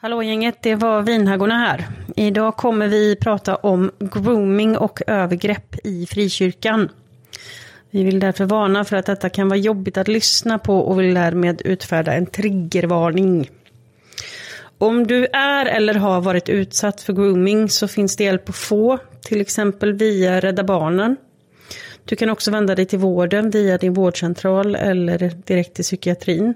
Hallå gänget, det var Vinhaggorna här. Idag kommer vi prata om grooming och övergrepp i frikyrkan. Vi vill därför varna för att detta kan vara jobbigt att lyssna på och vill därmed utfärda en triggervarning. Om du är eller har varit utsatt för grooming så finns det hjälp att få, till exempel via Rädda Barnen. Du kan också vända dig till vården via din vårdcentral eller direkt till psykiatrin.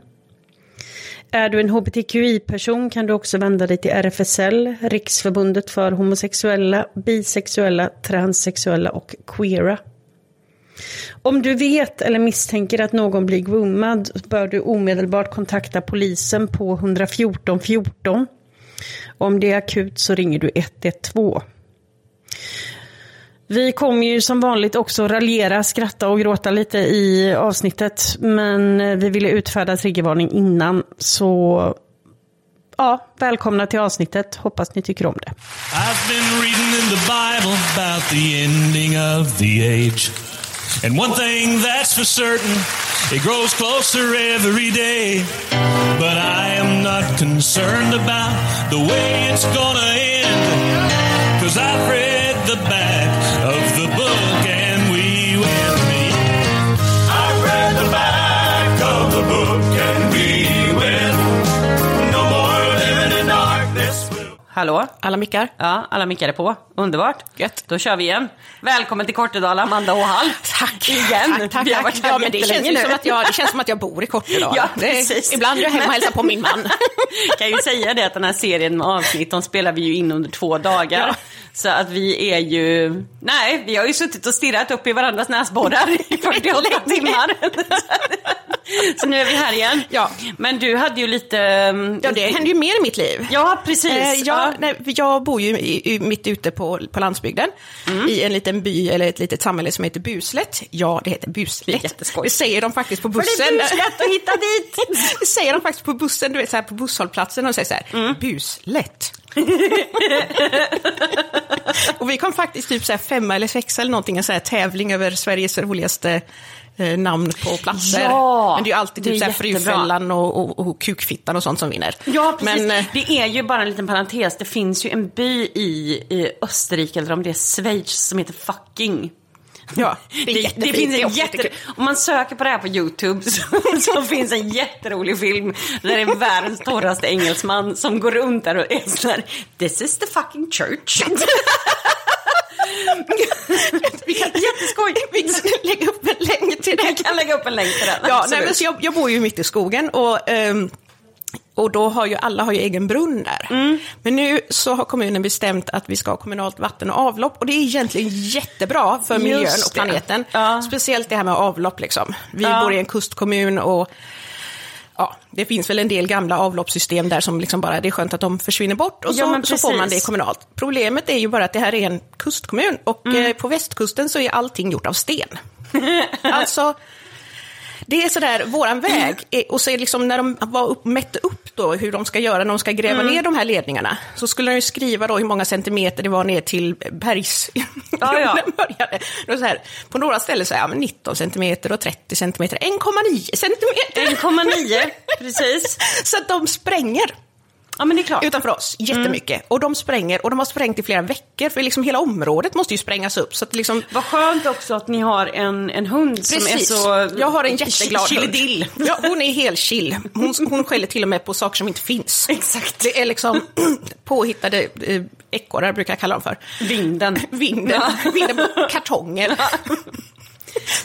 Är du en hbtqi-person kan du också vända dig till RFSL, Riksförbundet för homosexuella, bisexuella, transsexuella och queera. Om du vet eller misstänker att någon blir groomad bör du omedelbart kontakta polisen på 114 14. Om det är akut så ringer du 112. Vi kommer ju som vanligt också raljera, skratta och gråta lite i avsnittet. Men eh, vi ville utfärda triggervarning innan. Så ja, välkomna till avsnittet. Hoppas ni tycker om det. I've been reading in the Bible about the ending of the age. And one thing that's for certain, it grows closer every day. But I am not concerned about the way it's gonna end. Cause I've read the Bible. Hallå? Alla mickar? Ja, alla mickar är på. Underbart. Gött. Då kör vi igen. Välkommen till Kortedala, Amanda Åhall. Tack. Igen. Tack, tack, Vi har varit här Ja, men det, känns nu. som att jag, det känns som att jag bor i Kortedala. Ja, Det är- precis. Ibland är jag hemma och hälsar på min man. kan ju säga det att den här serien med avsnitt, de spelar vi ju in under två dagar. Ja. Så att vi är ju, nej, vi har ju suttit och stirrat upp i varandras näsborrar i 48 timmar. Så nu är vi här igen. Ja. Men du hade ju lite... mm, Ja, det händer ju mer i mitt liv. Ja, precis. Eh, Ja. jag, nej, jag bor ju i, i, mitt ute på, på landsbygden, Mm. i en liten by eller ett litet samhälle som heter Buslätt. Ja, det heter Buslätt. Jätteskoj. Det säger de faktiskt på För bussen. det är buslätt att hitta dit. det säger de faktiskt på bussen, du vet så här på busshållplatsen, och säger så här, Mm. Buslätt. och vi kom faktiskt typ så här femma eller sexa eller någonting, en så här tävling över Sveriges roligaste eh, namn på platser. Ja, Men det är ju alltid typ så här. Frufällan och, och, och Kukfittan och sånt som vinner. Ja, precis. Men, eh, det är ju bara en liten parentes. Det finns ju en by i, i Österrike, eller om det är Schweiz, som heter Fucking. Ja, det det, det finns en jätte... Om man söker på det här på YouTube så, så finns en jätterolig film där det är världens torraste engelsman som går runt där och är sån här This is the fucking church. Jätteskoj. Vi kan lägga upp en länk till Jag det. kan lägga upp en länk till den. Ja, nej, men så jag, jag bor ju mitt i skogen och, ehm, och då har ju alla har ju egen brunn där. Mm. Men nu så har kommunen bestämt att vi ska ha kommunalt vatten och avlopp och det är egentligen jättebra för Just miljön och planeten. Ja. Speciellt det här med avlopp liksom. Vi Ja. bor i en kustkommun och Ja, det finns väl en del gamla avloppssystem där som liksom bara, det är skönt att de försvinner bort och Ja, så, men så får man det kommunalt. Problemet är ju bara att det här är en kustkommun och Mm. eh, på västkusten så är allting gjort av sten. alltså, det är sådär, våran väg, är, och så liksom när de var upp, mätte upp då hur de ska göra när de ska gräva Mm. ner de här ledningarna, så skulle de ju skriva då hur många centimeter det var ner till bergs... Ja, ja. Började. Det så här, på några ställen så är ja, men 19 centimeter och 30 centimeter, 1,9 centimeter. 1,9 precis. Så att de spränger Ja, men det är klart. utanför oss jättemycket. Och de spränger, och de har sprängt i flera veckor, för liksom hela området måste ju sprängas upp. Så att liksom, Vad skönt också att ni har en, en hund som är Precis. så... Jag har en jätteglad hund. Chilidill. Ja, hon är helt chill. Hon, hon skäller till och med på saker som inte finns. Exakt. Det är liksom påhittade eh, ekorrar, brukar jag kalla dem för. Vinden. Vinden, vinden på kartonger.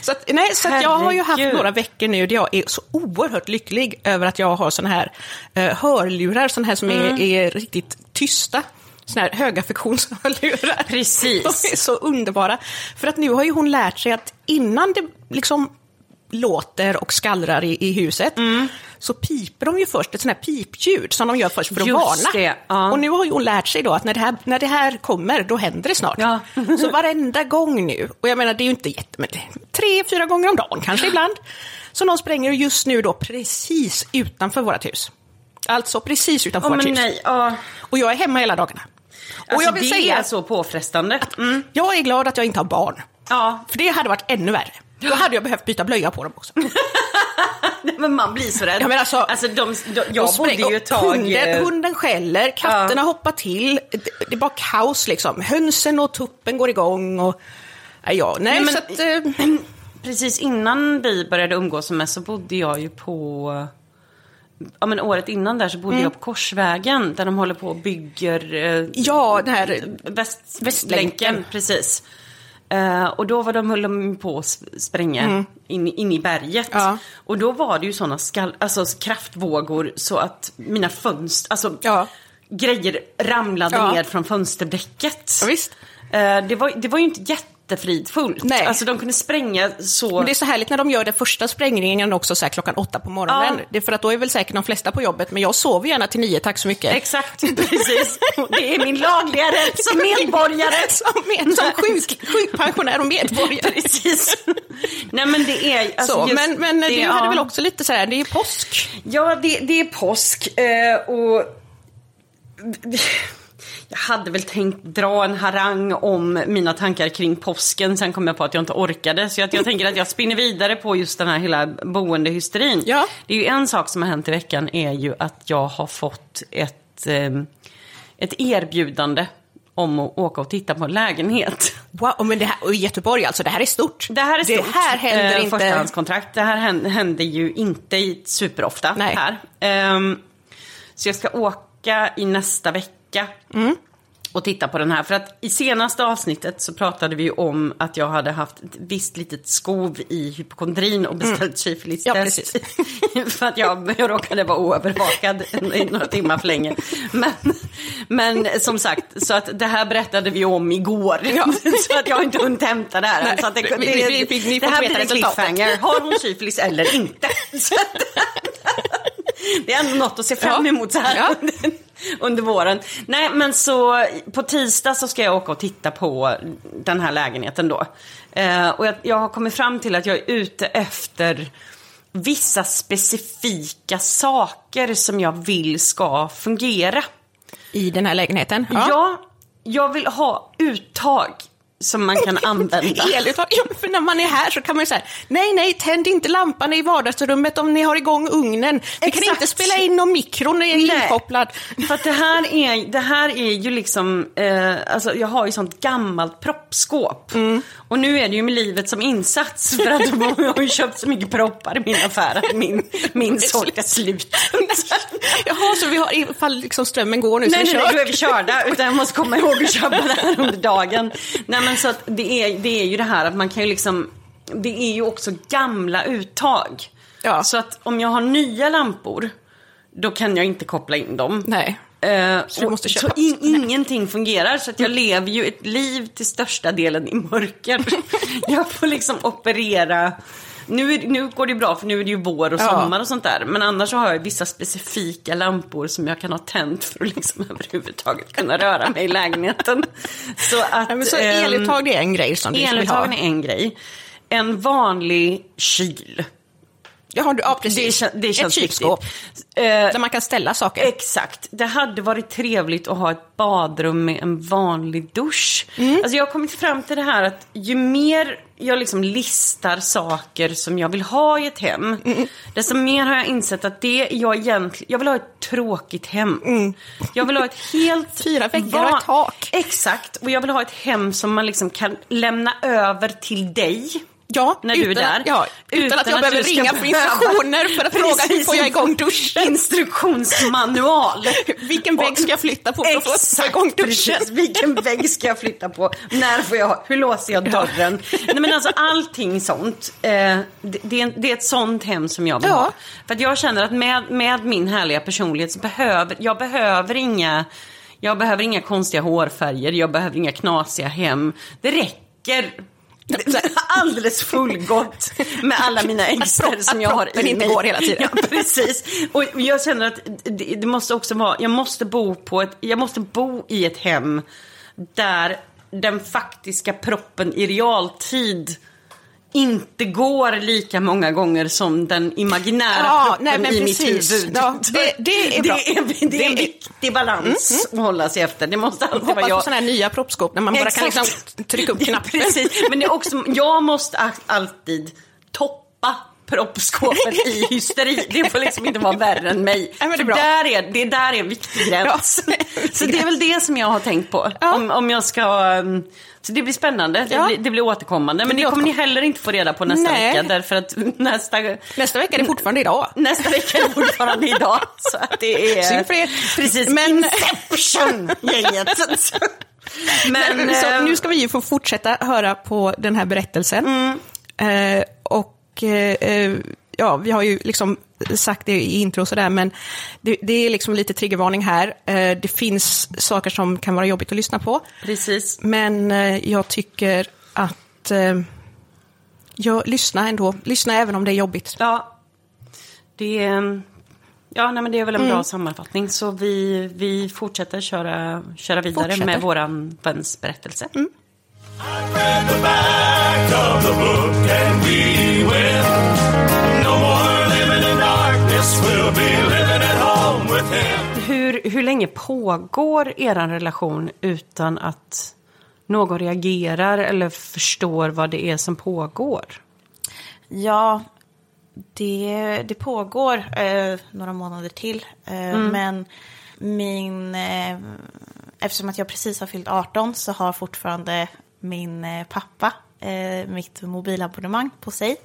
Så, att, nej, så att jag har ju haft några veckor nu där jag är så oerhört lycklig över att jag har såna här eh, hörlurar, såna här som Mm. är, är riktigt tysta. Såna här högaffiktionshörlurar. Precis. De är så underbara. För att nu har ju hon lärt sig att innan det liksom låter och skallrar i, i huset, Mm. Så piper de ju först ett sånt här pipljud som de gör först för att Just varna. det, ja. Och nu har ju hon lärt sig då att när det här, när det här kommer, då händer det snart. Ja. så varenda gång nu, och jag menar det är ju inte jätte, men det är tre, fyra gånger om dagen kanske ibland, så någon spränger just nu då precis utanför vårt hus. Alltså precis utanför Åh, vårt hus. nej. Ja. Och jag är hemma hela dagarna. och Alltså, jag vill det säga är så påfrestande. Mm. jag är glad att jag inte har barn. Ja. För det hade varit ännu värre. Då hade jag behövt byta blöja på dem också. Men man blir så rädd. Ja, men alltså, alltså de, de, jag De bodde ju ett tag... Hunden, eh, hunden skäller, katterna hoppar till. Det, det är bara kaos liksom. Hönsen och tuppen går igång. Och, ja, nej, Nej, men- att, eh, Precis innan vi började umgås med så bodde jag ju på... Ja men året innan där så bodde jag på Korsvägen där de håller på och bygger eh, ja, den här... väst. Västlänken. Precis. Eh, och då var de, höll de på att spränga in, in i berget. Mm. Ja. Och då var det ju sådana alltså kraftvågor så att mina fönster, alltså Ja. grejer ramlade Ja. ner från fönsterdäcket. Ja, visst. Eh, det, var, det var ju inte jättefridfullt. Nej. Alltså de kunde spränga så... Men det är så härligt när de gör den första sprängningen också så här klockan åtta på morgonen. Ja. Det är för att då är väl säkert de flesta på jobbet, men jag sover gärna till nio, tack så mycket. Exakt, precis. Det är min lagliga rätt som medborgare. som, med, som sjuk, sjukpensionär och medborgare. Precis. Nej men det är... Alltså så, just men men det, du ja. hade väl också lite så här, det är påsk. Ja, det, det är påsk eh, och... Jag hade väl tänkt dra en harang om mina tankar kring påsken, sen kom jag på att jag inte orkade. Så jag, jag tänker att jag spinner vidare på just den här hela boendehysterin. Ja. Det är ju en sak som har hänt i veckan är ju att jag har fått ett, eh, ett erbjudande om att åka och titta på en lägenhet. Wow, men det här, och i Göteborg alltså, det här är stort. Det här är stort. Det här händer eh, inte. Förstahandskontrakt. Det här händer, ju inte superofta Nej. här. Ehm, så jag ska åka i nästa vecka. Mm. Och titta på den här. För att i senaste avsnittet så pratade vi ju om att jag hade haft ett visst litet skov i hypokondrin och beställt syfilistest. Mm. Ja, precis. för att jag, jag råkade vara oövervakad i några timmar för länge. Men, men som sagt, så att det här berättade vi om igår. så att jag har inte hunnit hämta det här. Nej, så att det, vi- det, det får här blir en cliffhanger. Har hon syfilis eller inte? Det är ändå något att se fram Ja. emot så här Ja. under, under våren. Nej, men så på tisdag så ska jag åka och titta på den här lägenheten då. Eh, och jag, jag har kommit fram till att jag är ute efter vissa specifika saker som jag vill ska fungera. I den här lägenheten. Ja, jag vill ha uttag som man kan använda. Eluttag. Ja, för när man är här så kan man ju säga nej, nej, tänd inte lampan i vardagsrummet om ni har igång ugnen. Vi kan inte spela in om mikron är Nej. inkopplad. För det här är, det här är ju liksom, eh, alltså jag har ju sånt gammalt proppskåp. Och nu är det ju med livet som insats för att jag har ju köpt så mycket proppar i min affär att min, min sork är slut. Jaha, så vi har ifall liksom strömmen går nu så Nej, vi nej, kör. nej, då är vi körda. Utan jag måste komma ihåg att köpa det här under dagen. Nej, men så att det är, det är ju det här att man kan ju liksom, det är ju också gamla uttag. Ja. Så att om jag har nya lampor, då kan jag inte koppla in dem. Nej. Eh, Så du måste så köpa. in, ingenting fungerar, så att jag lever ju ett liv till största delen i mörker. jag får liksom operera. Nu, är, nu går det ju bra för nu är det ju vår och Ja. sommar och sånt där. Men annars har jag vissa specifika lampor som jag kan ha tänt för att liksom överhuvudtaget kunna röra mig i lägenheten. Så att... Ja, så ehm, eluttag är en grej som du vill ha. Eluttagen är en grej. En vanlig kyl. Jaha, du, ja, Det, precis. kän- det känns Ett kylskåp. Eh, Där man kan ställa saker. Exakt. Det hade varit trevligt att ha ett badrum med en vanlig dusch. Alltså jag har kommit fram till det här att ju mer jag liksom listar saker som jag vill ha i ett hem, desto mer har jag insett att det jag egentligen, jag vill ha ett tråkigt hem. Jag vill ha ett helt... Fyra väggar och ett tak. Exakt. Och jag vill ha ett hem som man liksom kan lämna över till dig. Ja, När du är utan, där. Ja, utan, att jag behöver du ska ringa behöva- instruktioner för att fråga hur får jag igång duschen? Instruktionsmanual. Vilken vägg ska jag flytta på för att få- igång duschen? precis. Vilken vägg ska jag flytta på? När får jag, hur låser jag dörren? Nej men alltså allting sånt. Eh, det, det, är, det är ett sånt hem som jag vill Ja. ha. För att jag känner att med, med min härliga personlighet så behöver jag behöver inga jag behöver inga konstiga hårfärger, jag behöver inga knasiga hem. Det räcker alldeles fullgott med alla mina ängster som jag har i inte mig. går hela tiden. Ja, precis. Och jag känner att det, det måste också vara, jag måste bo på ett, jag måste bo i ett hem där den faktiska proppen i realtid inte går lika många gånger som den imaginära Ja, kroppen nej, i precis. mitt huvud. Ja, det- det är bra. Det är, det är en viktig balans att hålla sig efter. Det måste alltid vara Hoppas på jag. sådana här nya proppskåp när man bara kan liksom trycka upp knappen. Precis, men det är också, jag måste alltid toppa proppskåpet i hysteri. Det får liksom inte vara värre än mig. men det är där är, det där är en viktig gräns. Ja. Så det är väl det som jag har tänkt på. Ja. Om, om jag ska... um, Så det blir spännande, det, Ja. blir, det blir återkommande. Men det, blir kommer ni heller inte få reda på nästa Nej. vecka. Därför att nästa, Nästa vecka är det fortfarande idag. nästa vecka är det fortfarande idag. Så att det är... Synd för er. Precis, Men- Inception-gänget. Men, så eh, nu ska vi ju få fortsätta höra på den här berättelsen. Eh, och eh, eh, ja, vi har ju liksom sagt det i intro och sådär, men det, det är liksom lite triggervarning här. Eh, det finns saker som kan vara jobbigt att lyssna på. Precis. Men eh, jag tycker att eh, jag lyssna ändå. Lyssna även om det är jobbigt. Ja, det är, ja, nej, men det är väl en bra sammanfattning. Så vi, vi fortsätter köra, köra vidare Fortsätter. med våran väns berättelse. I read the back of the book and we win. No more living in darkness, we'll be living at home with him. Hur, hur länge pågår er relation utan att någon reagerar eller förstår vad det är som pågår? Ja, det, det pågår eh, några månader till. Eh, Men min, eh, eftersom att jag precis har fyllt 18 så har fortfarande min eh, pappa eh, mitt mobilabonnemang på sig.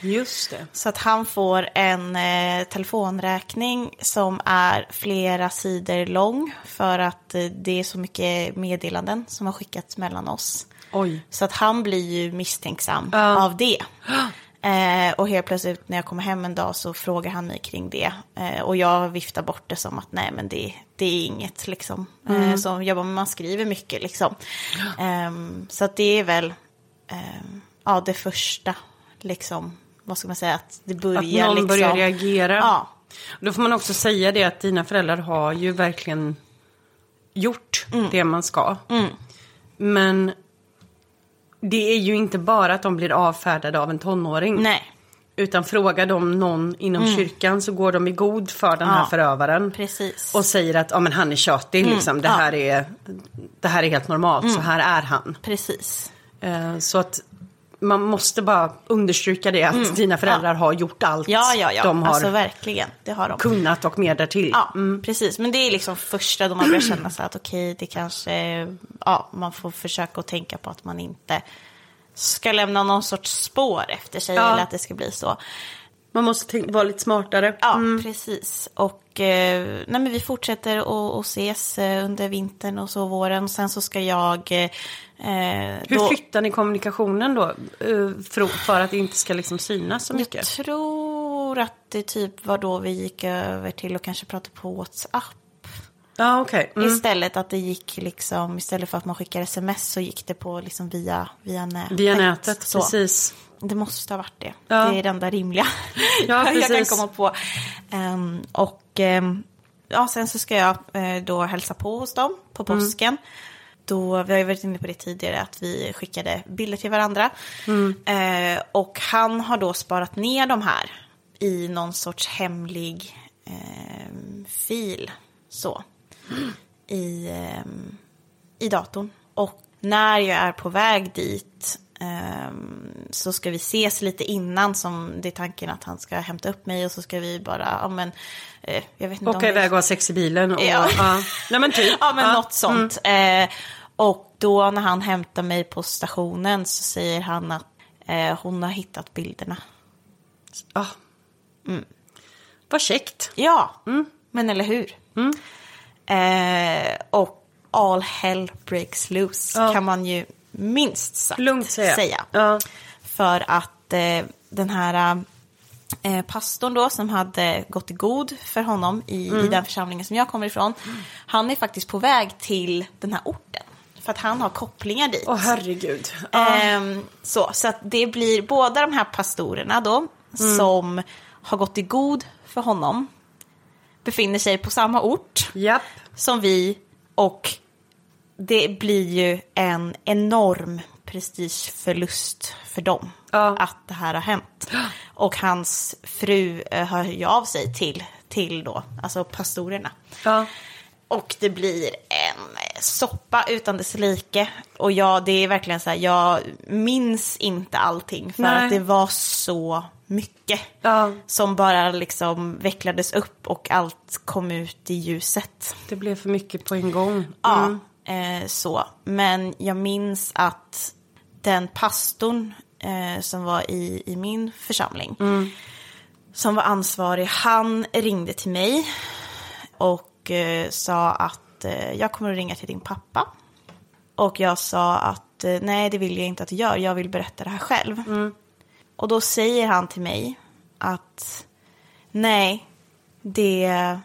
Just det. Så att han får en eh, telefonräkning som är flera sidor lång för att eh, det är så mycket meddelanden som har skickats mellan oss. Oj. Så att han blir ju misstänksam Ja. av det. Eh, och helt plötsligt när jag kommer hem en dag så frågar han mig kring det. Eh, och jag viftar bort det som att nej men det, det är inget liksom. Eh, så jag bara, man skriver mycket liksom. Ehm, så att det är väl ehm, ja, det första liksom. Vad ska man säga? Att det börjar Att någon liksom. börjar reagera. Ja. Då får man också säga det att dina föräldrar har ju verkligen gjort det man ska. Men det är ju inte bara att de blir avfärdade av en tonåring. Nej, Utan frågar de någon inom kyrkan så går de i god för den här Ja, förövaren. precis. Och säger att ja, men han är tjötig, liksom. det, ja. här är, det här är helt normalt, så här är han. precis. Eh, så att man måste bara understryka det att dina föräldrar har gjort allt Ja, ja, ja. de har Alltså verkligen. Det har de. kunnat och mer därtill. Ja, precis. Men det är liksom första då man börjar känna så att okej, det kanske, ja, man får försöka att tänka på att man inte ska lämna någon sorts spår efter sig Ja. eller att det ska bli så. Man måste vara lite smartare. Ja, precis. Och eh, nej, men vi fortsätter att ses eh, under vintern och så våren. Sen så ska jag... Eh, Hur då, flyttar ni kommunikationen då? eh, för- För att det inte ska liksom synas så jag mycket? tror att det typ var då vi gick över till att kanske prata på WhatsApp. Ja, okej. Mm. Istället att det gick liksom, istället för att man skickar sms så gick det på liksom via, via nätet. Via nätet, Så. precis. Det måste ha varit det. Ja. Det är det enda rimliga Ja, jag kan komma på. Ehm, och ehm, ja, sen så ska jag eh, då hälsa på hos dem på Mm. Då, vi har ju varit inne på det tidigare, att vi skickade bilder till varandra. Mm. Eh, och han har då sparat ner de här i någon sorts hemlig ehm, fil. Så. I, ehm, I datorn. Och när jag är på väg dit ehm, så ska vi ses lite innan som det är tanken att han ska hämta upp mig och så ska vi bara, ja men, eh, jag vet inte Åka iväg och ha sex i bilen. Och, Ja. ja. Nej men typ. Ja, men Ja. något sånt. Eh, och då när han hämtar mig på stationen så säger han att eh, hon har hittat bilderna. Ja. Vad käckt. Ja, Mm. men eller hur? Eh, och all hell breaks loose Ja. kan man ju minst sagt Lugnt säga. Ja. För att eh, den här eh, pastorn då som hade gått i god för honom i, Mm. i den församlingen som jag kommer ifrån. Han är faktiskt på väg till den här orten. För att han har kopplingar dit. Åh herregud. Ja. Ehm, så, så att det blir båda de här pastorerna då Mm. som har gått i god för honom. Befinner sig på samma ort Japp. som vi och det blir ju en enorm prestigeförlust för dem. Ja. att det här har hänt. Och hans fru eh, hör ju av sig till, till då, alltså pastorerna. Ja. Och det blir soppa utan dess like. Och jag, det är verkligen så här, jag minns inte allting för Nej. att det var så mycket. Ja. Som bara liksom vecklades upp och allt kom ut i ljuset. Det blev för mycket på en gång. Ja, eh, så. Men jag minns att den pastorn eh, som var i, i min församling, som var ansvarig, han ringde till mig och eh, sa att eh, jag kommer att ringa till din pappa. Och jag sa att eh, nej, det vill jag inte att du gör, jag vill berätta det här själv. Och då säger han till mig att nej, det,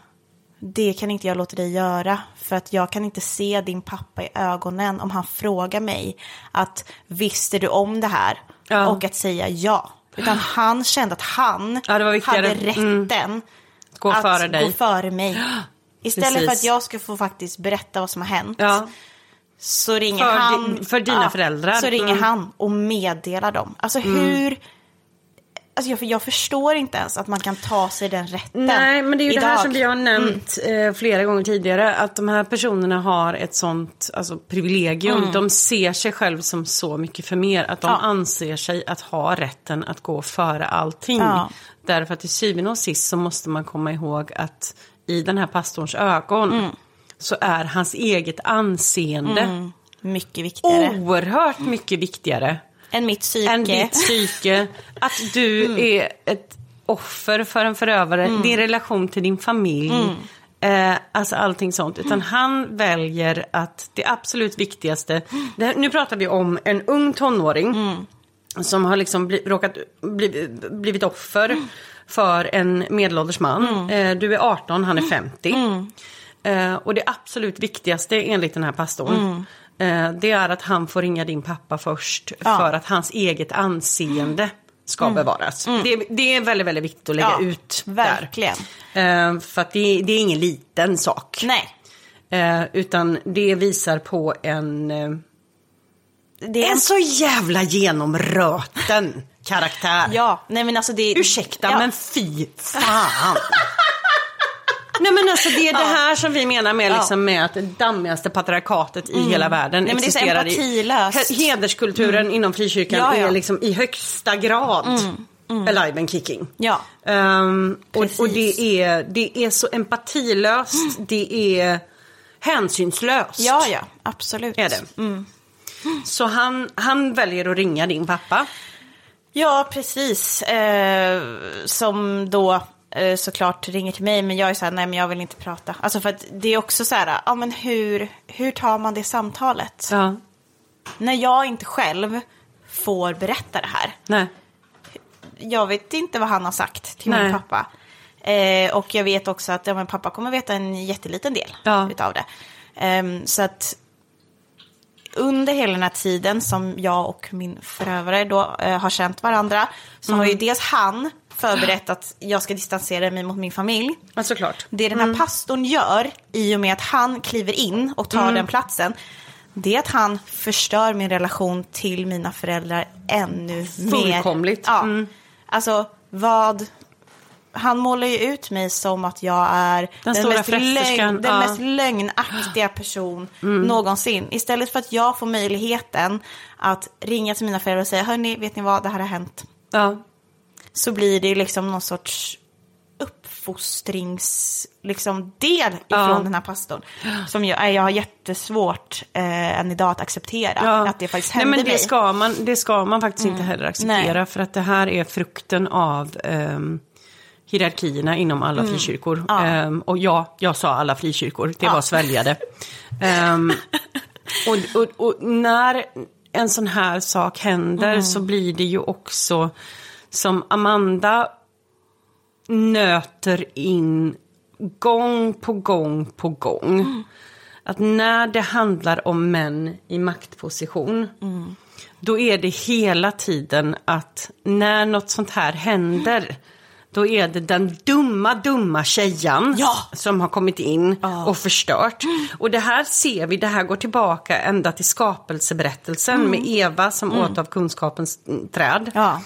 det kan inte jag låta dig göra. För att jag kan inte se din pappa i ögonen om han frågar mig att visste du om det här? Ja. Och att säga ja. Utan han kände att han Ja, hade rätten Gå att före dig. gå före mig. Istället för Precis. att jag ska få faktiskt berätta vad som har hänt. Ja. Så ringer För han. din- för dina föräldrar. Så ringer Mm. han och meddelar dem. Alltså hur. Alltså jag, jag förstår inte ens att man kan ta sig den rätten. Nej, men det är ju det här idag. som vi har nämnt eh, flera gånger tidigare. Att de här personerna har ett sånt alltså, privilegium. De ser sig själv som så mycket för mer. Att de Mm. Ja. anser sig att ha rätten att gå före allting. Ja. Därför att till syvende och sist så måste man komma ihåg att i den här pastorns ögon Mm. så är hans eget anseende Mycket viktigare. oerhört mycket viktigare Än mitt psyke. än ditt psyke. Att du Mm. är ett offer för en förövare, din relation till din familj. Mm. Eh, alltså allting sånt. Utan han väljer att det absolut viktigaste. Det, nu pratar vi om en ung tonåring. Mm. Som har liksom bli, råkat bli, blivit offer Mm. För en medelålders man. Eh, du är 18, han är Mm. 50. Eh, och det absolut viktigaste enligt den här pastorn. Eh, det är att han får ringa din pappa först. Ja. För att hans eget anseende ska bevaras. Det, det är väldigt, väldigt viktigt att lägga Ja, ut verkligen. där. För att det, det är ingen liten sak. Nej. Utan det visar på en, Det är en så jävla genomröten karaktär. Ja, nej men alltså det... Ursäkta ja. men fy fan. Nej men alltså det är det här som vi menar med, liksom, med att det dammigaste patriarkatet i hela världen Mm. Nej, men det är så existerar. empatilöst. Hederskulturen inom frikyrkan Ja, ja. är liksom i högsta grad alive and kicking. Ja. Ehm, och, och det, är, det är så empatilöst, det är hänsynslöst. Ja, ja, absolut. Är det. Så han, han väljer att ringa din pappa. Ja, precis. Eh, som då eh, såklart ringer till mig, men jag är så här, nej men jag vill inte prata. Alltså för att det är också så här, ja men hur, hur tar man det samtalet? Ja. När jag inte själv får berätta det här. Nej. Jag vet inte vad han har sagt till Nej. min pappa. Eh, och jag vet också att ja, men pappa kommer veta en jätteliten del Ja. utav det. Ehm, så att under hela den här tiden som jag och min förövare då eh, har känt varandra så har ju Mm. dels han förberett att jag ska distansera mig mot min familj. Ja, såklart. Det den här pastorn gör i och med att han kliver in och tar den platsen det är att han förstör min relation till mina föräldrar ännu mer. Fullkomligt. Ja. Mm. Alltså vad... Han målar ju ut mig som att jag är den, stora mest, frästerskan, den ja. mest lögnaktiga person någonsin. Istället för att jag får möjligheten att ringa till mina föräldrar och säga hörni, vet ni vad, det här har hänt. Ja. Så blir det liksom någon sorts uppfostrings liksom, del ifrån Ja. den här pastorn. Som jag, jag har jättesvårt eh, än idag att acceptera. Att det faktiskt Nej, hände men det mig. ska man, det ska man faktiskt inte heller acceptera. Nej. För att det här är frukten av ehm, hierarkierna inom alla frikyrkor. Mm. Ja. Ehm, och ja, jag sa alla frikyrkor, det Ja. var sväljade. Ehm, och, och, och när en sån här sak händer Mm. så blir det ju också som Amanda nöter in gång på gång på gång. Att när det handlar om män i maktposition, då är det hela tiden att när något sånt här händer, då är det den dumma, dumma tjejan Ja. som har kommit in och förstört. Och det här ser vi, det här går tillbaka ända till skapelseberättelsen med Eva som åt av kunskapens mm, träd. Ja.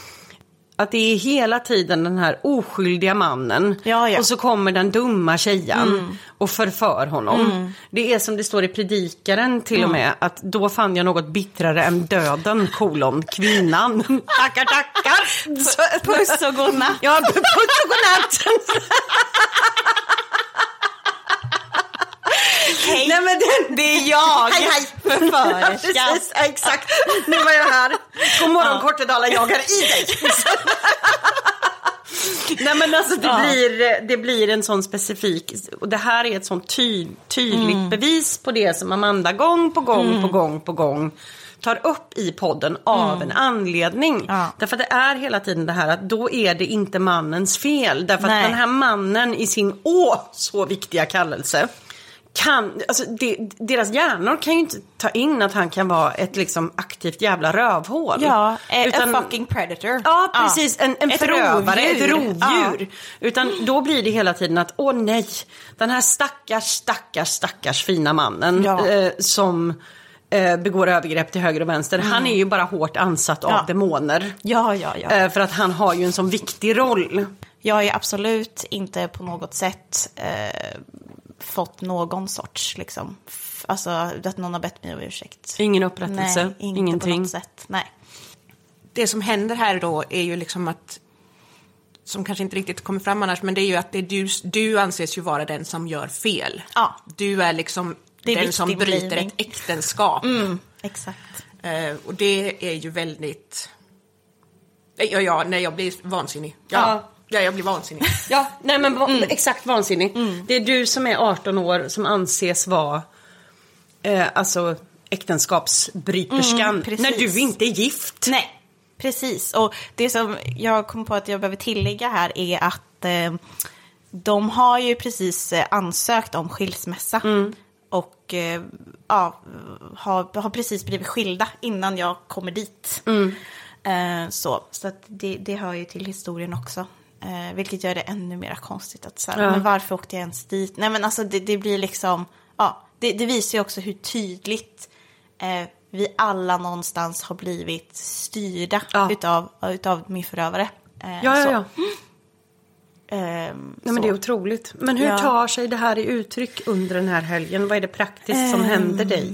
Att det är hela tiden den här oskyldiga mannen Ja, ja. och så kommer den dumma tjejan och förför honom. Det är som det står i predikaren till och med att då fann jag något bittrare än döden, kolon, kvinnan. tackar, tackar! Puss och godnatt. Ja, puss och godnatt! Hej, Nej, men det, det är jag, Hej, hej. förförerskan. Precis, ja, exakt. Nu var jag här. God morgon Kortedala, jag är i dig. Nej men alltså det, Ja. blir, det blir en sån specifik, och det här är ett sånt ty, tydligt Mm. bevis på det som Amanda gång på gång på gång på gång tar upp i podden av en anledning. Mm. Ja. Därför att det är hela tiden det här att då är det inte mannens fel. Därför Nej. att den här mannen i sin åh så viktiga kallelse kan, alltså det, deras hjärnor kan ju inte ta in att han kan vara ett liksom aktivt jävla rövhål. Ja, eh, Utan- a fucking predator. Ja, precis. En, en Ett förövare, ett rovdjur. rovdjur. Utan då blir det hela tiden att, åh nej, den här stackars, stackars, stackars fina mannen Ja. eh, som eh, begår övergrepp till höger och vänster. Han är ju bara hårt ansatt av Ja. demoner. Ja, ja, ja. Eh, för att han har ju en sån viktig roll. Jag är absolut inte på något sätt fått någon sorts, liksom, alltså att någon har bett mig om ursäkt. Ingen upprättelse, Nej, inte ingenting. på något sätt. Nej. det som händer här då är ju liksom att som kanske inte riktigt kommer fram annars, men det är ju att det är du, du anses ju vara den som gör fel. Ja. Du är liksom Det är den som bryter blaming. ett äktenskap. Exakt. Eh, och det är ju väldigt... Eh, Ja, ja, nej, jag blir vansinnig. Ja, Ja. Ja. jag blir vansinnig. Ja, nej men va- Mm. exakt vansinnig. Det är du som är 18 år som anses vara eh, alltså äktenskapsbryterskan. Mm, precis. när du inte är gift. Nej, precis. Och det som jag kom på att jag behöver tillägga här är att eh, de har ju precis eh, ansökt om skilsmässa. Och eh, ja, har, har precis blivit skilda innan jag kommer dit. Eh, så så det, det hör ju till historien också. Eh, vilket gör det ännu mer konstigt. Att, så här, Ja. Men varför åkte jag ens dit? Nej men alltså det, det blir liksom, ja, det, det visar ju också hur tydligt eh, vi alla någonstans har blivit styrda Ja. utav, utav min förövare. Eh, Ja, ja, ja. Ehm, Nej, men det är otroligt. Men hur Ja. tar sig det här i uttryck under den här helgen? Vad är det praktiskt som Ehm, händer dig?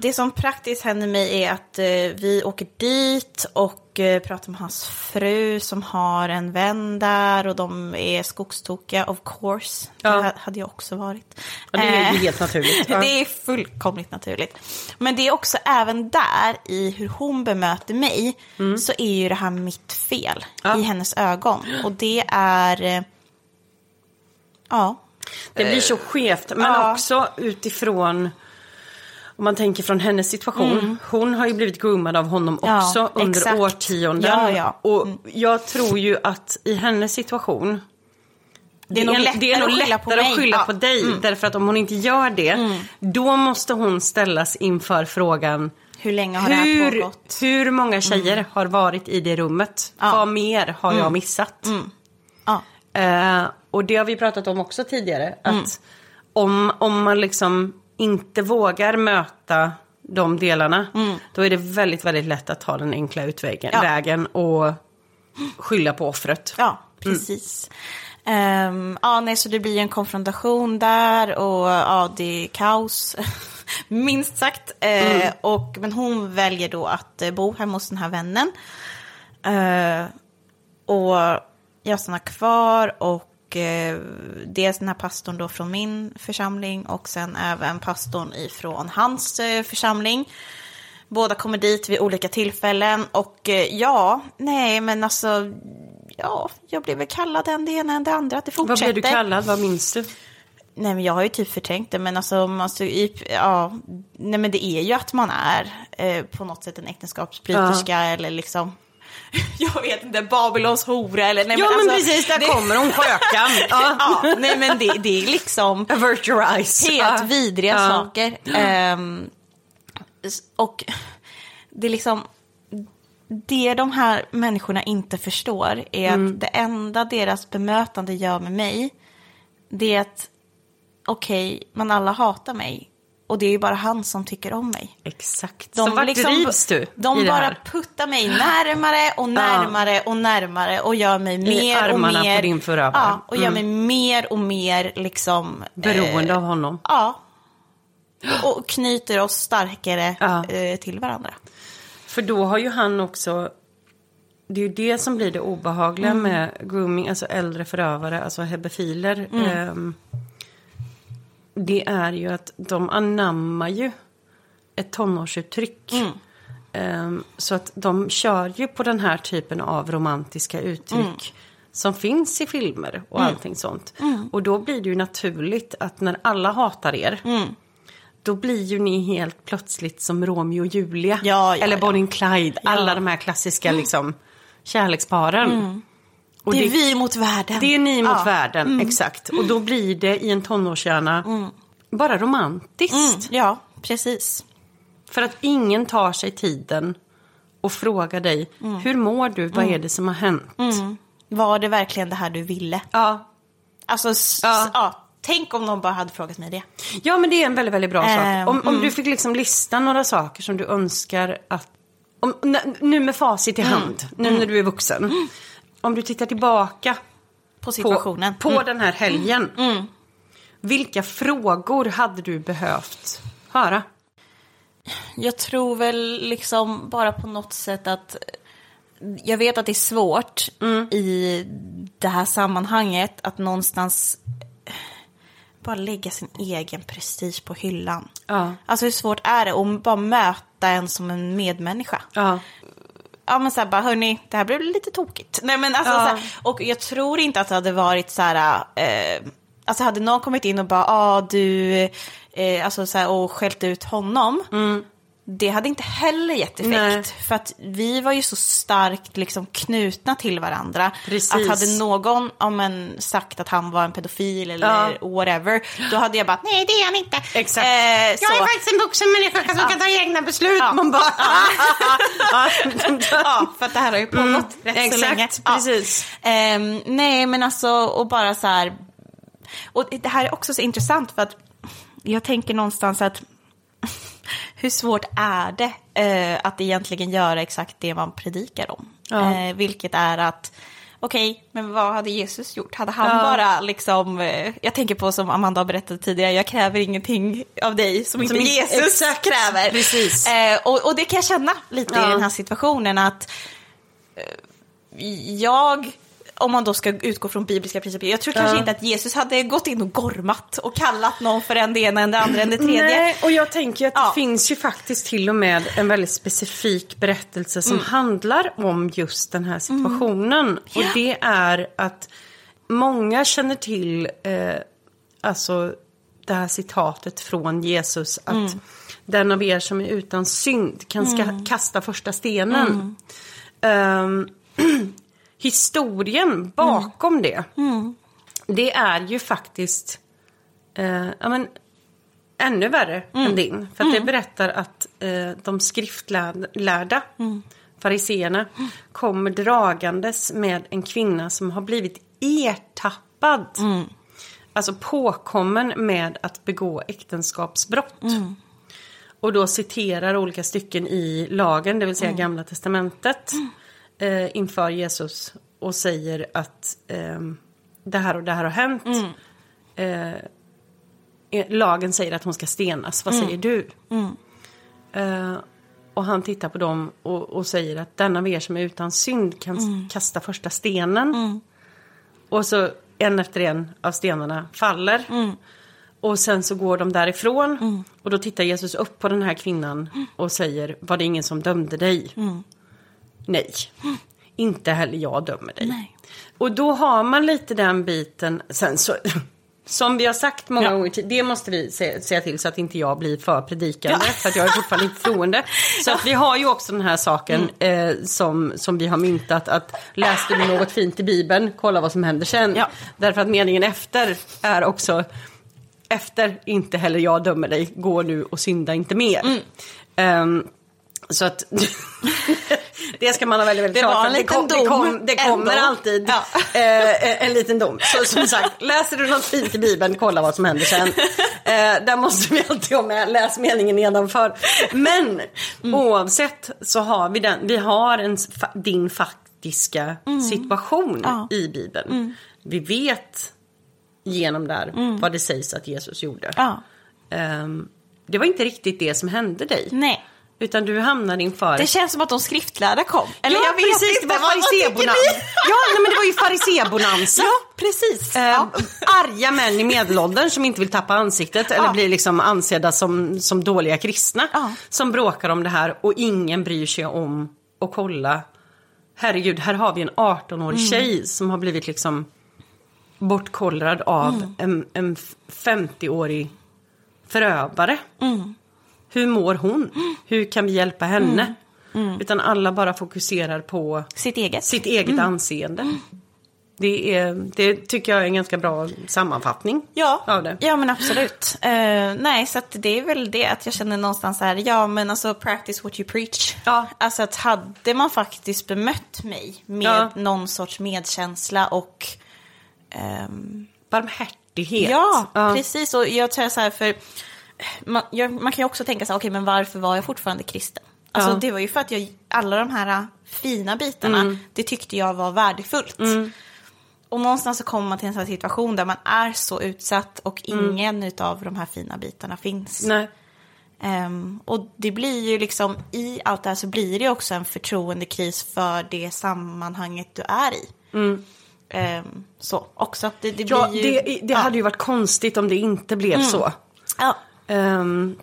Det som praktiskt händer mig är att eh, vi åker dit och eh, pratar med hans fru som har en vän där och de är skogstokiga of course. Ja. Det ha- hade jag också varit. Ja, det är Eh, helt naturligt. Ja. det är fullkomligt naturligt. Men det är också även där i hur hon bemöter mig så är ju det här mitt fel Mm. Ja. i hennes ögon. Och det är, ja, Det blir så skevt. Men också utifrån, om man tänker från hennes situation. Hon har ju blivit groomad av honom Mm. Ja, också under exakt. årtionden. Ja, ja. Och Mm. jag tror ju att i hennes situation Det är nog lättare det är nog att skylla på lättare att skylla på dig. Därför att om hon inte gör det, då måste hon ställas inför frågan hur länge har det här hur, pågått? hur många tjejer har varit i det rummet? Vad mer har jag missat? Eh, och det har vi pratat om också tidigare. Att om, om man liksom inte vågar möta de delarna. Då är det väldigt, väldigt lätt att ta den enkla utvägen Ja. vägen och skylla på offret. Ja, precis. Ehm, ja, nej, så det blir en konfrontation där och ja, det är kaos. Minst sagt. Eh, och, men hon väljer då att eh, bo hemma hos den här vännen. Eh, och jag stannar kvar och eh, dels den här pastorn då från min församling och sen även pastorn ifrån hans eh, församling. Båda kommer dit vid olika tillfällen och eh, ja, nej men alltså, ja, jag blev väl kallad en det ena än det andra, det Vad fortsätter. blev du kallad? Vad minns du? Nej men jag har ju typ förträngt det men alltså, alltså i, ja, nej men det är ju att man är eh, på något sätt en äktenskapsbryterska eller liksom jag vet inte, Babylons hora eller nej Ja men alltså, precis, där det, kommer hon, skökan. Ja. Ja, nej men det, det är liksom eyes. helt Ja. vidriga Ja. saker. S- och det är liksom, det de här människorna inte förstår är Mm. att det enda deras bemötande gör med mig, det är att okej, men alla hatar mig. Och det är ju bara han som tycker om mig. Exakt. De så vart liksom- drivs du De i bara puttar mig närmare och närmare och närmare och gör mig mer och armarna på mer. din förövare. Ja, och gör mig mer och mer liksom. Beroende eh, av honom. Ja. Och knyter oss starkare Ja. eh, till varandra. För då har ju han också... Det är ju det som blir det obehagliga Mm. med grooming, alltså äldre förövare, alltså hebefiler. Mm. Ehm, det är ju att de anammar ju ett tonårsuttryck. Mm. Ehm, så att de kör ju på den här typen av romantiska uttryck Mm. som finns i filmer och allting sånt. Och då blir det ju naturligt att när alla hatar er Mm. då blir ju ni helt plötsligt som Romeo och Julia. Ja, ja, Eller ja. Bonnie and Clyde. Alla de här klassiska liksom, kärleksparen. Och det är vi mot världen. det är ni mot Ja. Mm. världen, exakt. Och då blir det i en tonårshjärna bara romantiskt. Mm, ja, precis. För att ingen tar sig tiden och frågar dig, Mm. hur mår du, vad är det som har hänt? Var det verkligen det här du ville? Ja. Alltså, Ja. ja. tänk om någon bara hade frågat mig det. ja, men det är en väldigt, väldigt bra Ehm, sak. Om, om du fick liksom lista några saker som du önskar att, om, nu med facit i Mm. hand, nu när du är vuxen. Om du tittar tillbaka På på, situationen. på Mm. den här helgen. Vilka frågor hade du behövt höra? Jag tror väl liksom bara på något sätt att jag vet att det är svårt Mm. i det här sammanhanget att någonstans bara lägga sin egen prestige på hyllan. Ja. Alltså hur svårt är det att bara möta en som en medmänniska? Ja. Ja men såhär bara, hörni, det här blev lite tokigt. Nej men alltså Ja. så här, och jag tror inte att det hade varit så här, eh, alltså hade någon kommit in och bara, ja ah, du, eh, alltså så här, och skällt ut honom. Det hade inte heller gett effekt. Nej. För att vi var ju så starkt liksom knutna till varandra. Precis. Att hade någon ja, men, sagt att han var en pedofil eller Ja. whatever. Då hade jag bara, nej det är han inte. Exakt. Eh, Jag så. är faktiskt en vuxen människa som kan ta egna beslut. Ja. Man bara... ja, för att det här har ju pågått rätt så exakt, länge. precis. Ehm, nej, men alltså, och bara så här... Och det här är också så intressant för att jag tänker någonstans att hur svårt är det eh, att egentligen göra exakt det man predikar om? Ja. Eh, vilket är att, okej, men vad hade Jesus gjort? Hade han Ja. bara liksom, eh, jag tänker på som Amanda har berättat tidigare, jag kräver ingenting av dig som Som inte- Jesus exakt, kräver. precis. Eh, och, och det kan jag känna lite Ja. i den här situationen att eh, jag, om man då ska utgå från bibliska principer, jag tror kanske Ja. inte att Jesus hade gått in och gormat och kallat någon för en det ena, en det andra, en det tredje. Nej, och jag tänker att Ja. det finns ju faktiskt till och med en väldigt specifik berättelse som Mm. handlar om just den här situationen. Och det är att många känner till eh, alltså det här citatet från Jesus att Mm. den av er som är utan synd kan ska Mm. kasta första stenen. Ehm, historien bakom det, det är ju faktiskt eh, ja, men, ännu värre än din. För att det berättar att eh, de skriftlärda fariseerna kommer dragandes med en kvinna som har blivit ertappad. Alltså påkommen med att begå äktenskapsbrott. Och då citerar olika stycken i lagen, det vill säga gamla testamentet, eh, inför Jesus. Och säger att ehm, det här och det här har hänt. Eh, eh, lagen säger att hon ska stenas, vad säger du? Eh, och han tittar på dem och, och säger att den av er som är utan synd kan s- kasta första stenen. Och så en efter en av stenarna faller. Och sen så går de därifrån. Och då tittar Jesus upp på den här kvinnan och säger, var det ingen som dömde dig? Nej, inte heller jag dömer dig. Nej. Och då har man lite den biten, sen så, som vi har sagt många Ja. gånger det måste vi se- säga till så att inte jag blir för predikande, för att jag är fortfarande inte troende. Så att vi har ju också den här saken Mm. eh, som, som vi har myntat, att läste du något fint i Bibeln, kolla vad som händer sen. Ja. Därför att meningen efter är också, efter inte heller jag dömer dig, gå nu och synda inte mer. Mm. Ehm, Så att det ska man ha väldigt, väldigt Det klart var en det, det, dom kom, det kommer ändå. alltid Ja. eh, en liten dom. Så som sagt, läser du något fint i Bibeln, kolla vad som händer sen. Eh, där måste vi alltid ha med, läs meningen nedanför. Men Mm. oavsett så har vi den, vi har en, din faktiska situation Mm. Ja. Mm. i Bibeln. Vi vet genom där vad det sägs att Jesus gjorde. Ja. Ehm, det var inte riktigt det som hände dig. Nej. Utan du hamnade inför... Det känns som att de skriftlärda kom. Eller ja, jag vet precis, inte, det var ni? Ja, nej, men det var ju farisébonanza. Ja, precis. Eh, Ja. Arga män i medelåldern som inte vill tappa ansiktet eller Ja. blir liksom ansedda som, som dåliga kristna. Ja. Som bråkar om det här och ingen bryr sig om att kolla. Herregud, här har vi en 18-årig Mm. tjej som har blivit liksom bortkollrad av Mm. en, en 50-årig förövare. Mm. Hur mår hon? Hur kan vi hjälpa henne? Utan alla bara fokuserar på Sitt eget. sitt eget Mm. anseende. Det, är, det tycker jag är en ganska bra sammanfattning Ja, av det. ja men absolut. Eh, nej, så det är väl det att jag känner någonstans så här, ja men alltså practice what you preach. Ja. Alltså att hade man faktiskt bemött mig med Ja. någon sorts medkänsla och ehm, Barmhärtighet. Ja, precis. Och jag tror så här, för man, jag, man kan ju också tänka så här, okej, men varför var jag fortfarande kristen? Alltså, Ja. det var ju för att jag, alla de här fina bitarna, Mm. det tyckte jag var värdefullt. Och någonstans så kommer man till en sån här situation där man är så utsatt och ingen av de här fina bitarna finns. Mm. Ehm, och det blir ju liksom, i allt det här så blir det också en förtroendekris för det sammanhanget du är i. Ehm, så också, det, det Mm. Ja, ju... det, det ja. hade ju varit konstigt om det inte blev så. Ja. Ehm,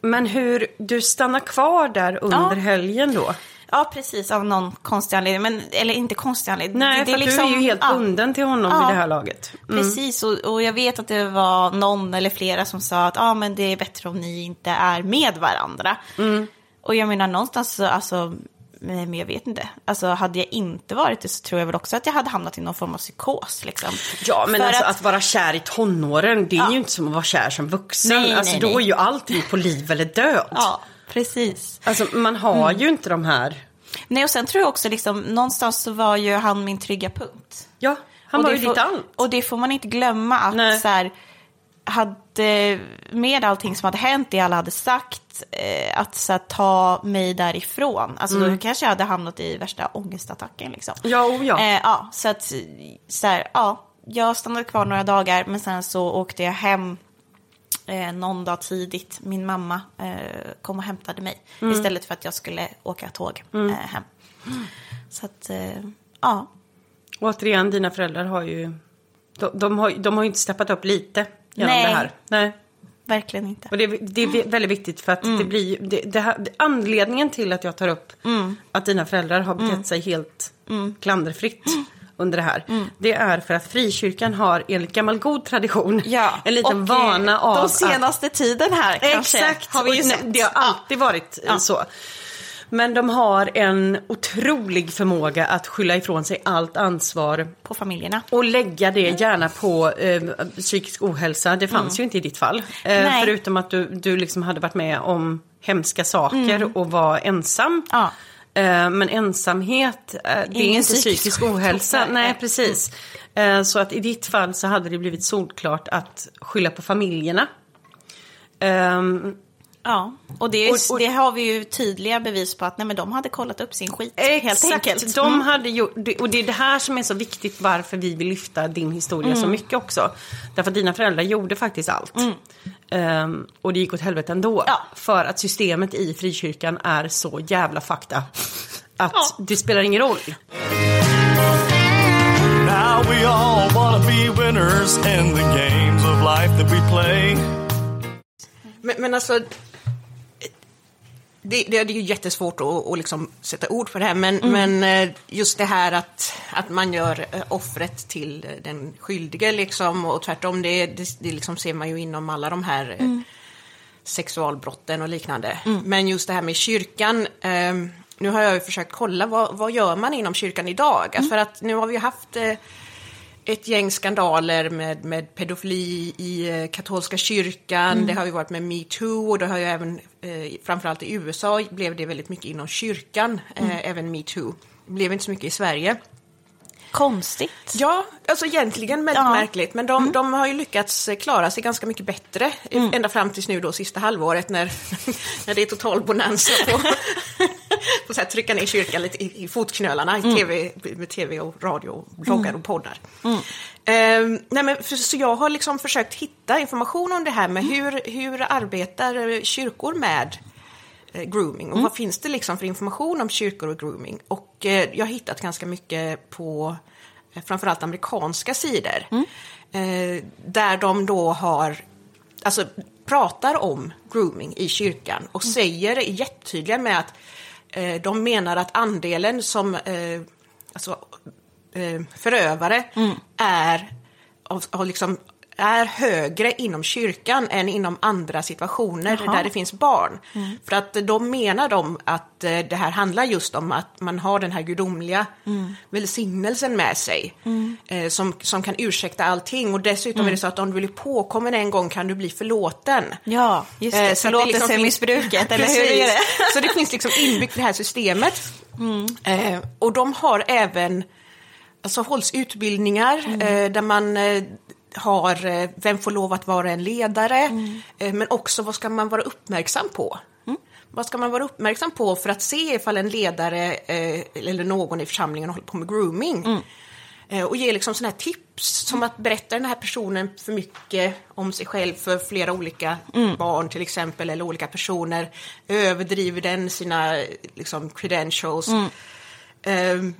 men hur, du stannar kvar där under Ja. helgen då? Ja, precis. Av någon konstig anledning. Men, eller inte konstig anledning. Nej, det, det för att du är ju helt ja, bunden till honom Ja. vid det här laget. Mm. Precis, och, och jag vet att det var någon eller flera som sa att ah, men det är bättre om ni inte är med varandra. Mm. Och jag menar någonstans så, alltså, men jag vet inte. Alltså hade jag inte varit det så tror jag väl också att jag hade hamnat i någon form av psykos. Liksom. Ja, men alltså att... att- vara kär i tonåren, det är Ja. ju inte som att vara kär som vuxen. Nej, alltså nej, då nej. är ju allting på liv eller död. Ja, precis. Alltså man har Mm. ju inte de här... Nej, och sen tror jag också liksom, någonstans så var ju han min trygga punkt. Ja, han Och var ju får, ditt allt. Och det får man inte glömma att Nej. så här, hade, med allting som hade hänt, det alla hade sagt, eh, att så här, ta mig därifrån. Alltså Mm. då kanske jag hade hamnat i värsta ångestattacken liksom. Ja, oh ja. Eh, ja, så att, så här, ja, jag stannade kvar några dagar, men sen så åkte jag hem eh, någon dag tidigt. Min mamma eh, kom och hämtade mig Mm. istället för att jag skulle åka tåg eh, hem. Så att, eh, ja. Återigen, dina föräldrar har ju... De, de, har, de har ju inte steppat upp lite genom Nej. det här. Nej. Verkligen inte. Och det, är- det är väldigt viktigt för att Mm. det blir det, det här, Anledningen till att jag tar upp Mm. att dina föräldrar har betett sig helt klanderfritt Mm. under det här. Det är för att frikyrkan har enligt gammal god tradition Ja, en liten och, vana av De att... senaste tiden här kanske. Exakt, Har vi ju sett. det har alltid varit eh, så. Men de har en otrolig förmåga att skylla ifrån sig allt ansvar På familjerna. och lägga det gärna på eh, psykisk ohälsa. Det fanns ju inte i ditt fall. Eh, Mm. Förutom att du, du liksom hade varit med om hemska saker och var ensam. Mm. Ja. Eh, men ensamhet, eh, det är Ingen inte psykisk ohälsa. Nej. Nej, precis. Eh, så att i ditt fall så hade det blivit solklart att skylla på familjerna. Ja, och det, är, Och- och- det har vi ju tydliga bevis på att nej, men de hade kollat upp sin skit helt Exakt, enkelt. de Mm. hade gjort, och det är det här som är så viktigt varför vi vill lyfta din historia Mm. så mycket också. Därför att dina föräldrar gjorde faktiskt allt. Ehm, och det gick åt helvete ändå. Ja. För att systemet i frikyrkan är så jävla fakta. Att Ja. det spelar ingen roll. Now we all wanna be winners in the games of life that we play. Men, men alltså, det, det, det är ju jättesvårt att, att liksom sätta ord på det här, men, men eh, just det här att, att man gör eh, offret till den skyldige, liksom, och tvärtom, det, det, det liksom ser man ju inom alla de här eh, sexualbrotten och liknande. Men just det här med kyrkan, eh, nu har jag ju försökt kolla, vad, vad gör man inom kyrkan idag? Alltså för att nu har vi haft eh, ett gäng skandaler med, med pedofili i eh, katolska kyrkan. Det har ju varit med metoo och det har ju även, eh, framförallt i USA, blev det väldigt mycket inom kyrkan, eh, även metoo. Det blev inte så mycket i Sverige. Konstigt. Ja, alltså egentligen väldigt Ja. märkligt. Men de, de har ju lyckats klara sig ganska mycket bättre. Ända fram tills nu då sista halvåret när, när det är total bonanza på, på så här, trycka ner kyrkan lite i, i fotknölarna i TV, med tv och radio, och bloggar och poddar. Ehm, nej men, för, så jag har liksom försökt hitta information om det här med hur, hur arbetar kyrkor med eh, grooming? Och vad finns det liksom för information om kyrkor och grooming? Och eh, jag har hittat ganska mycket på eh, framförallt amerikanska sidor. Eh, där de då har, alltså pratar om grooming i kyrkan och säger är jättetydliga med att de menar att andelen som eh, alltså, eh, förövare är av, av liksom, är högre inom kyrkan än inom andra situationer Jaha. där det finns barn. För att de menar de att eh, det här handlar just om att man har den här gudomliga välsignelsen med sig eh, som, som kan ursäkta allting och dessutom är det så att om du blir påkommen en gång kan du bli förlåten. Ja, just Eh, det. så att det liksom Förlåtelsemissbruket, eller hur är det? Så det finns liksom inbyggt i det här systemet. Eh, och de har även, alltså hålls utbildningar eh, där man eh, har, eh, vem får lov att vara en ledare, eh, men också vad ska man vara uppmärksam på? Vad ska man vara uppmärksam på för att se ifall en ledare eh, eller någon i församlingen håller på med grooming? Eh, och ge liksom sådana här tips, som att berätta den här personen för mycket om sig själv för flera olika barn till exempel, eller olika personer. Överdriver den sina liksom, credentials? Ehm,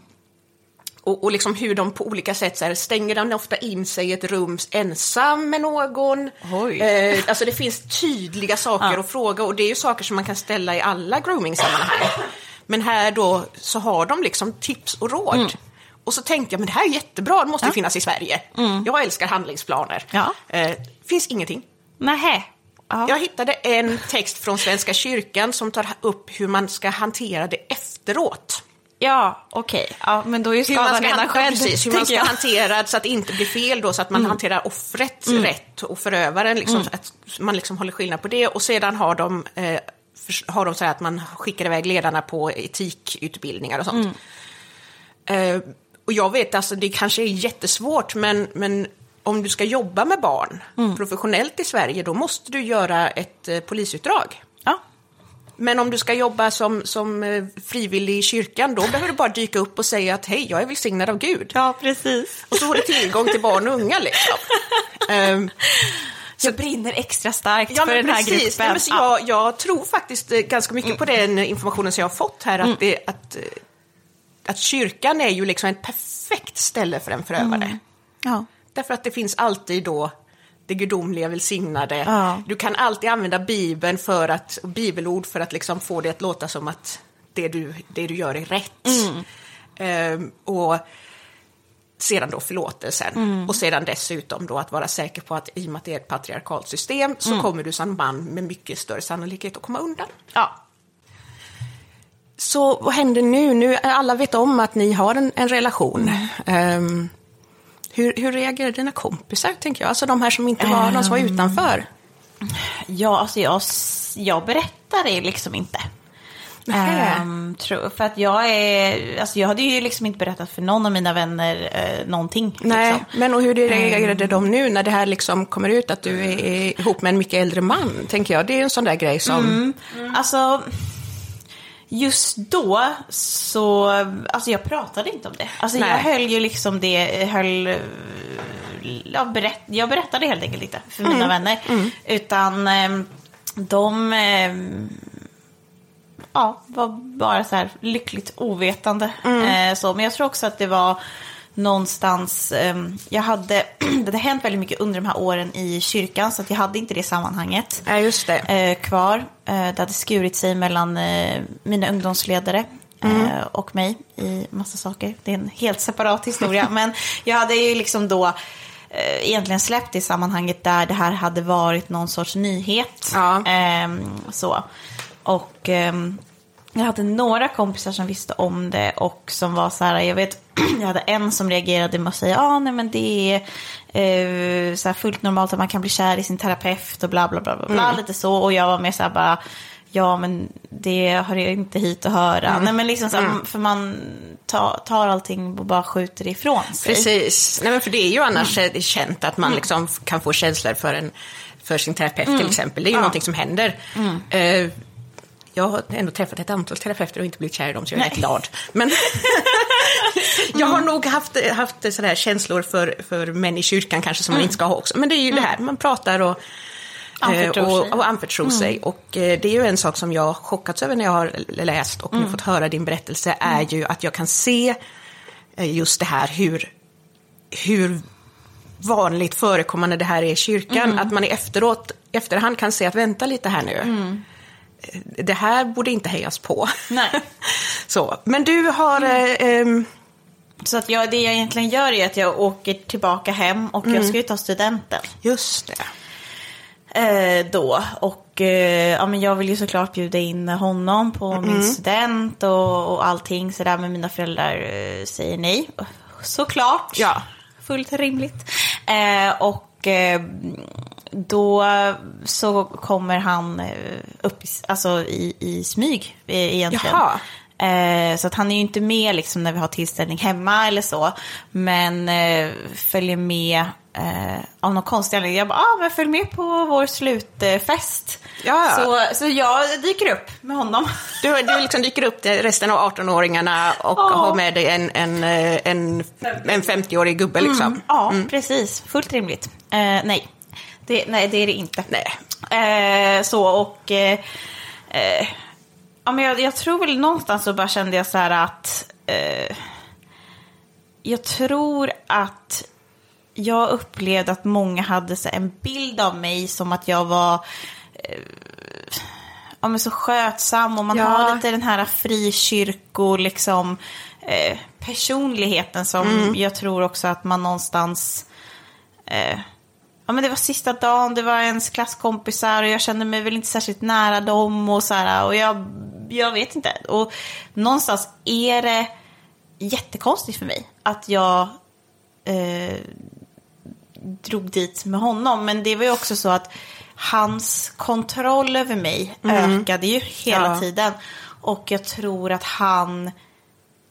och, och liksom hur de på olika sätt så här, stänger de ofta in sig i ett rum ensam med någon. Eh, alltså det finns tydliga saker att fråga och det är ju saker som man kan ställa i alla grooming-sammanhang. Men här då så har de liksom tips och råd. Och så tänkte jag, men det här är jättebra, det måste ju finnas i Sverige. Jag älskar handlingsplaner. Ja. Eh, finns ingenting. Nähä. Ja. Jag hittade en text från Svenska kyrkan som tar upp hur man ska hantera det efteråt. Ja, okej. Ja, men då är ju skadan ska, redan skedd, precis, hur man ska jag. Mm. hantera så att det inte blir fel då, så att man hanterar offret rätt och förövaren, liksom, att man liksom håller skillnad på det. Och sedan har de, eh, har de så här att man skickar iväg ledarna på etikutbildningar och sånt. Mm. Eh, och jag vet, alltså det kanske är jättesvårt, men, men om du ska jobba med barn Mm. professionellt i Sverige, då måste du göra ett eh, polisuppdrag. Men om du ska jobba som, som eh, frivillig i kyrkan, då behöver du bara dyka upp och säga att hej, jag är välsignad av Gud. ja, precis. Och så har du tillgång till barn och unga liksom. Ehm, Jag brinner extra starkt ja, för den här precis. gruppen. Nej, så Ja. jag, jag tror faktiskt eh, ganska mycket på den informationen som jag har fått här, att, det, att, eh, att kyrkan är ju liksom ett perfekt ställe för en förövare. Ja. Därför att det finns alltid då det gudomliga välsignade. Ja. Du kan alltid använda Bibeln för att, bibelord för att liksom få det att låta som att det du, det du gör är rätt. Ehm, och sedan då förlåtelsen. Och sedan dessutom då att vara säker på att i och med att det är ett patriarkalt system så kommer du som man med mycket större sannolikhet att komma undan. ja. Så vad händer nu? Nu alla vet om att ni har en, en relation. Ehm, hur, hur reagerar dina kompisar, tänker jag? Alltså de här som inte var, de som var utanför. Ja, alltså jag, jag berättar det liksom inte. Ehm, tro, för att jag är, alltså jag hade ju liksom inte berättat för någon av mina vänner eh, någonting. Nej, Liksom. men och hur reagerade de nu när det här liksom kommer ut att du är ihop med en mycket äldre man, tänker jag. Det är en sån där grej som... Alltså, just då så, alltså jag pratade inte om det. Alltså jag Nej. höll ju liksom det, höll, jag, berätt, jag berättade helt enkelt inte för mina Mm. vänner. Utan eh, de, eh, ja, var bara så här lyckligt ovetande. Mm. Eh, så, men jag tror också att det var någonstans, eh, jag hade, det hade hänt väldigt mycket under de här åren i kyrkan så att jag hade inte det sammanhanget Ja, just det. eh, kvar. Eh, det hade skurit sig mellan eh, mina ungdomsledare eh, och mig i massa saker. Det är en helt separat historia. Men jag hade ju liksom då egentligen släppt det sammanhanget där det här hade varit någon sorts nyhet. Ja. Ehm, så. Och ehm, jag hade några kompisar som visste om det och som var så här, jag vet, jag hade en som reagerade med att säga, ja ah, nej men det är eh, så här fullt normalt att man kan bli kär i sin terapeut och bla bla bla, bla, bla lite så. Och jag var mer så här bara, ja men det har jag inte hit att höra. Nej men liksom så här, för man tar, tar allting och bara skjuter ifrån sig. Precis. Nej, men för det är ju annars mm. känt att man liksom kan få känslor för, en, för sin terapeut till exempel. Det är ju någonting som händer. Eh, jag har ändå träffat ett antal terapeuter och inte blivit kär i dem, så jag är Nej. rätt glad. Men jag har nog haft, haft sådär känslor för, för män i kyrkan kanske som man inte ska ha också. Men det är ju det här, man pratar och eh, Anförtror sig. och, och anförtro sig. Och eh, det är ju en sak som jag chockats över när jag har läst och nu fått höra din berättelse, är ju att jag kan se eh, just det här hur, hur vanligt förekommande det här är i kyrkan. Att man i efteråt, efterhand kan se att vänta lite här nu. Eh, Det här borde inte hejas på. Nej. Så. Men du har... Eh, ehm, Så att jag, det jag egentligen gör är att jag åker tillbaka hem och jag ska ju ta studenten. just det. Eh, då. Och eh, ja, men jag vill ju såklart bjuda in honom på min student och, och allting sådär. Men mina föräldrar eh, säger nej. Såklart. Ja. Fullt rimligt. Eh, och eh, då så kommer han eh, upp alltså, i, i smyg eh, egentligen. Jaha. Eh, så att han är ju inte med liksom när vi har tillställning hemma eller så. Men eh, följer med eh, av någon konstig anledning. Jag bara, ah, men följ med på vår slutfest. Ja. Så, så jag dyker upp med honom. Du, du liksom dyker upp till resten av 18-åringarna och Ja. har med dig en, en, en, en 50-årig gubbe liksom. Ja, precis. Fullt rimligt. Nej. Det, nej, det är det inte. Nej. Eh, så och... Eh, eh, ja, men jag, jag tror väl någonstans så bara kände jag så här att... Eh, jag tror att jag upplevde att många hade så en bild av mig som att jag var eh, ja, men så skötsam och man Ja. har lite den här frikyrko liksom eh, personligheten som jag tror också att man någonstans eh, Ja men det var sista dagen, det var ens klasskompisar och jag kände mig väl inte särskilt nära dem och så här, och jag, jag vet inte. Och någonstans är det jättekonstigt för mig att jag eh, drog dit med honom. Men det var ju också så att hans kontroll över mig ökade ju hela Ja. tiden. Och jag tror att han,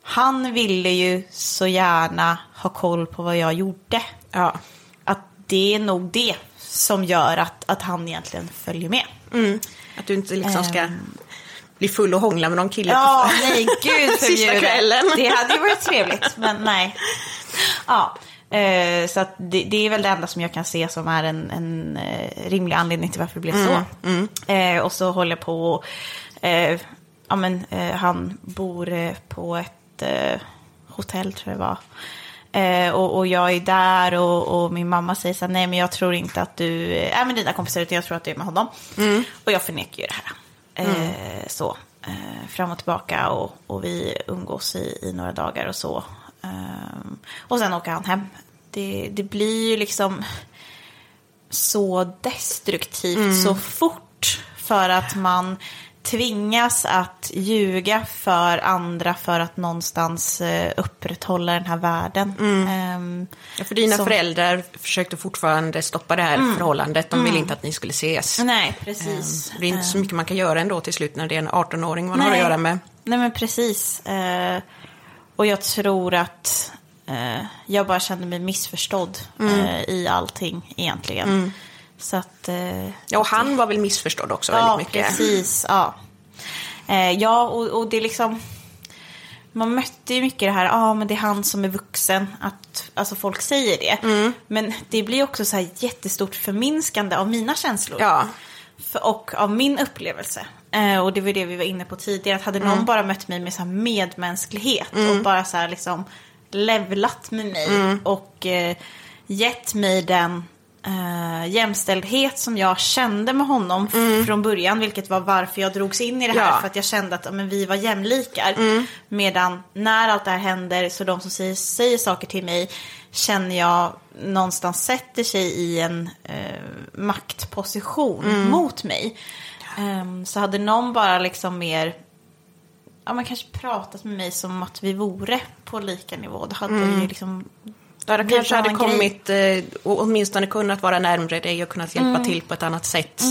han ville ju så gärna ha koll på vad jag gjorde. Ja. Det är nog det som gör att, att han egentligen följer med. Mm. Att du inte liksom ska Ehm. bli full och hångla med någon kille Ja, på nej gud Sista kvällen. Det hade ju varit trevligt, men nej. Ja, eh, så det, det är väl det enda som jag kan se som är en, en eh, rimlig anledning till varför det blev så. Eh, och så håller jag på ja men han bor på ett hotell tror jag det var. Eh, och, och jag är där och, och min mamma säger så här, nej men jag tror inte att du är med dina kompisar utan jag tror att du är med honom. Och jag förnekar ju det här. Eh, så, eh, fram och tillbaka och, och vi umgås i, i några dagar och så. Ehm, och sen åker han hem. Det, det blir ju liksom så destruktivt så fort för att man tvingas att ljuga för andra för att någonstans eh, upprätthålla den här världen. Ehm, Ja, för dina som- föräldrar försökte fortfarande stoppa det här förhållandet. De ville inte att ni skulle ses. Nej, precis. Det är inte så mycket man kan göra ändå till slut när det är en 18-åring man har att Nej. göra med. Nej men precis. Och jag tror att eh, jag bara kände mig missförstådd Mm. eh, i allting egentligen. Så att... Eh, Ja, och han var väl missförstådd också ja, väldigt mycket. precis. Ja, eh, ja och, och det är liksom... Man mötte ju mycket det här, ja ah, men det är han som är vuxen, att alltså folk säger det. Mm. Men det blir också så här jättestort förminskande av mina känslor. Ja. För, och av min upplevelse. Eh, och det var det vi var inne på tidigare. Att hade Mm. någon bara mött mig med så medmänsklighet och bara så här liksom levlat med mig Mm. och eh, gett mig den eh, jämställdhet som jag kände med honom f- från början. Vilket var varför jag drogs in i det här. Mm. Ja. Mm. För att jag kände att men vi var jämlikar. Medan när allt det här händer så de som säger, säger saker till mig känner jag någonstans sätter sig i en eh, maktposition Mm. mot mig. Ehm, så hade någon bara liksom mer ja, man kanske pratat med mig som att vi vore på lika nivå. Då hade det ju liksom Ja, det blivit kanske hade annan grej. kommit, eh, och åtminstone kunnat vara närmare dig och kunnat hjälpa till på ett annat sätt.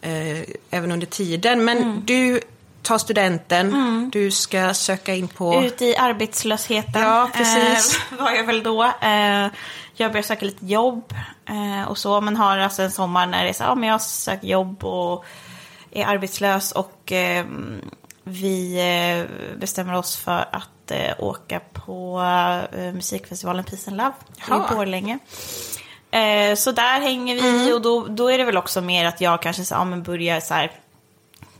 Eh, även under tiden. Men du tar studenten, du ska söka in på... Ut i arbetslösheten Ja, precis. Eh, var jag väl då. Eh, jag började söka lite jobb eh, och så. Men har alltså en sommar när det är så ja men jag söker jobb och är arbetslös. Och eh, vi eh, bestämmer oss för att eh, åka på eh, musikfestivalen Peace and Love i Borlänge. Så där hänger vi och då, då är det väl också mer att jag kanske så, ja, men börjar så här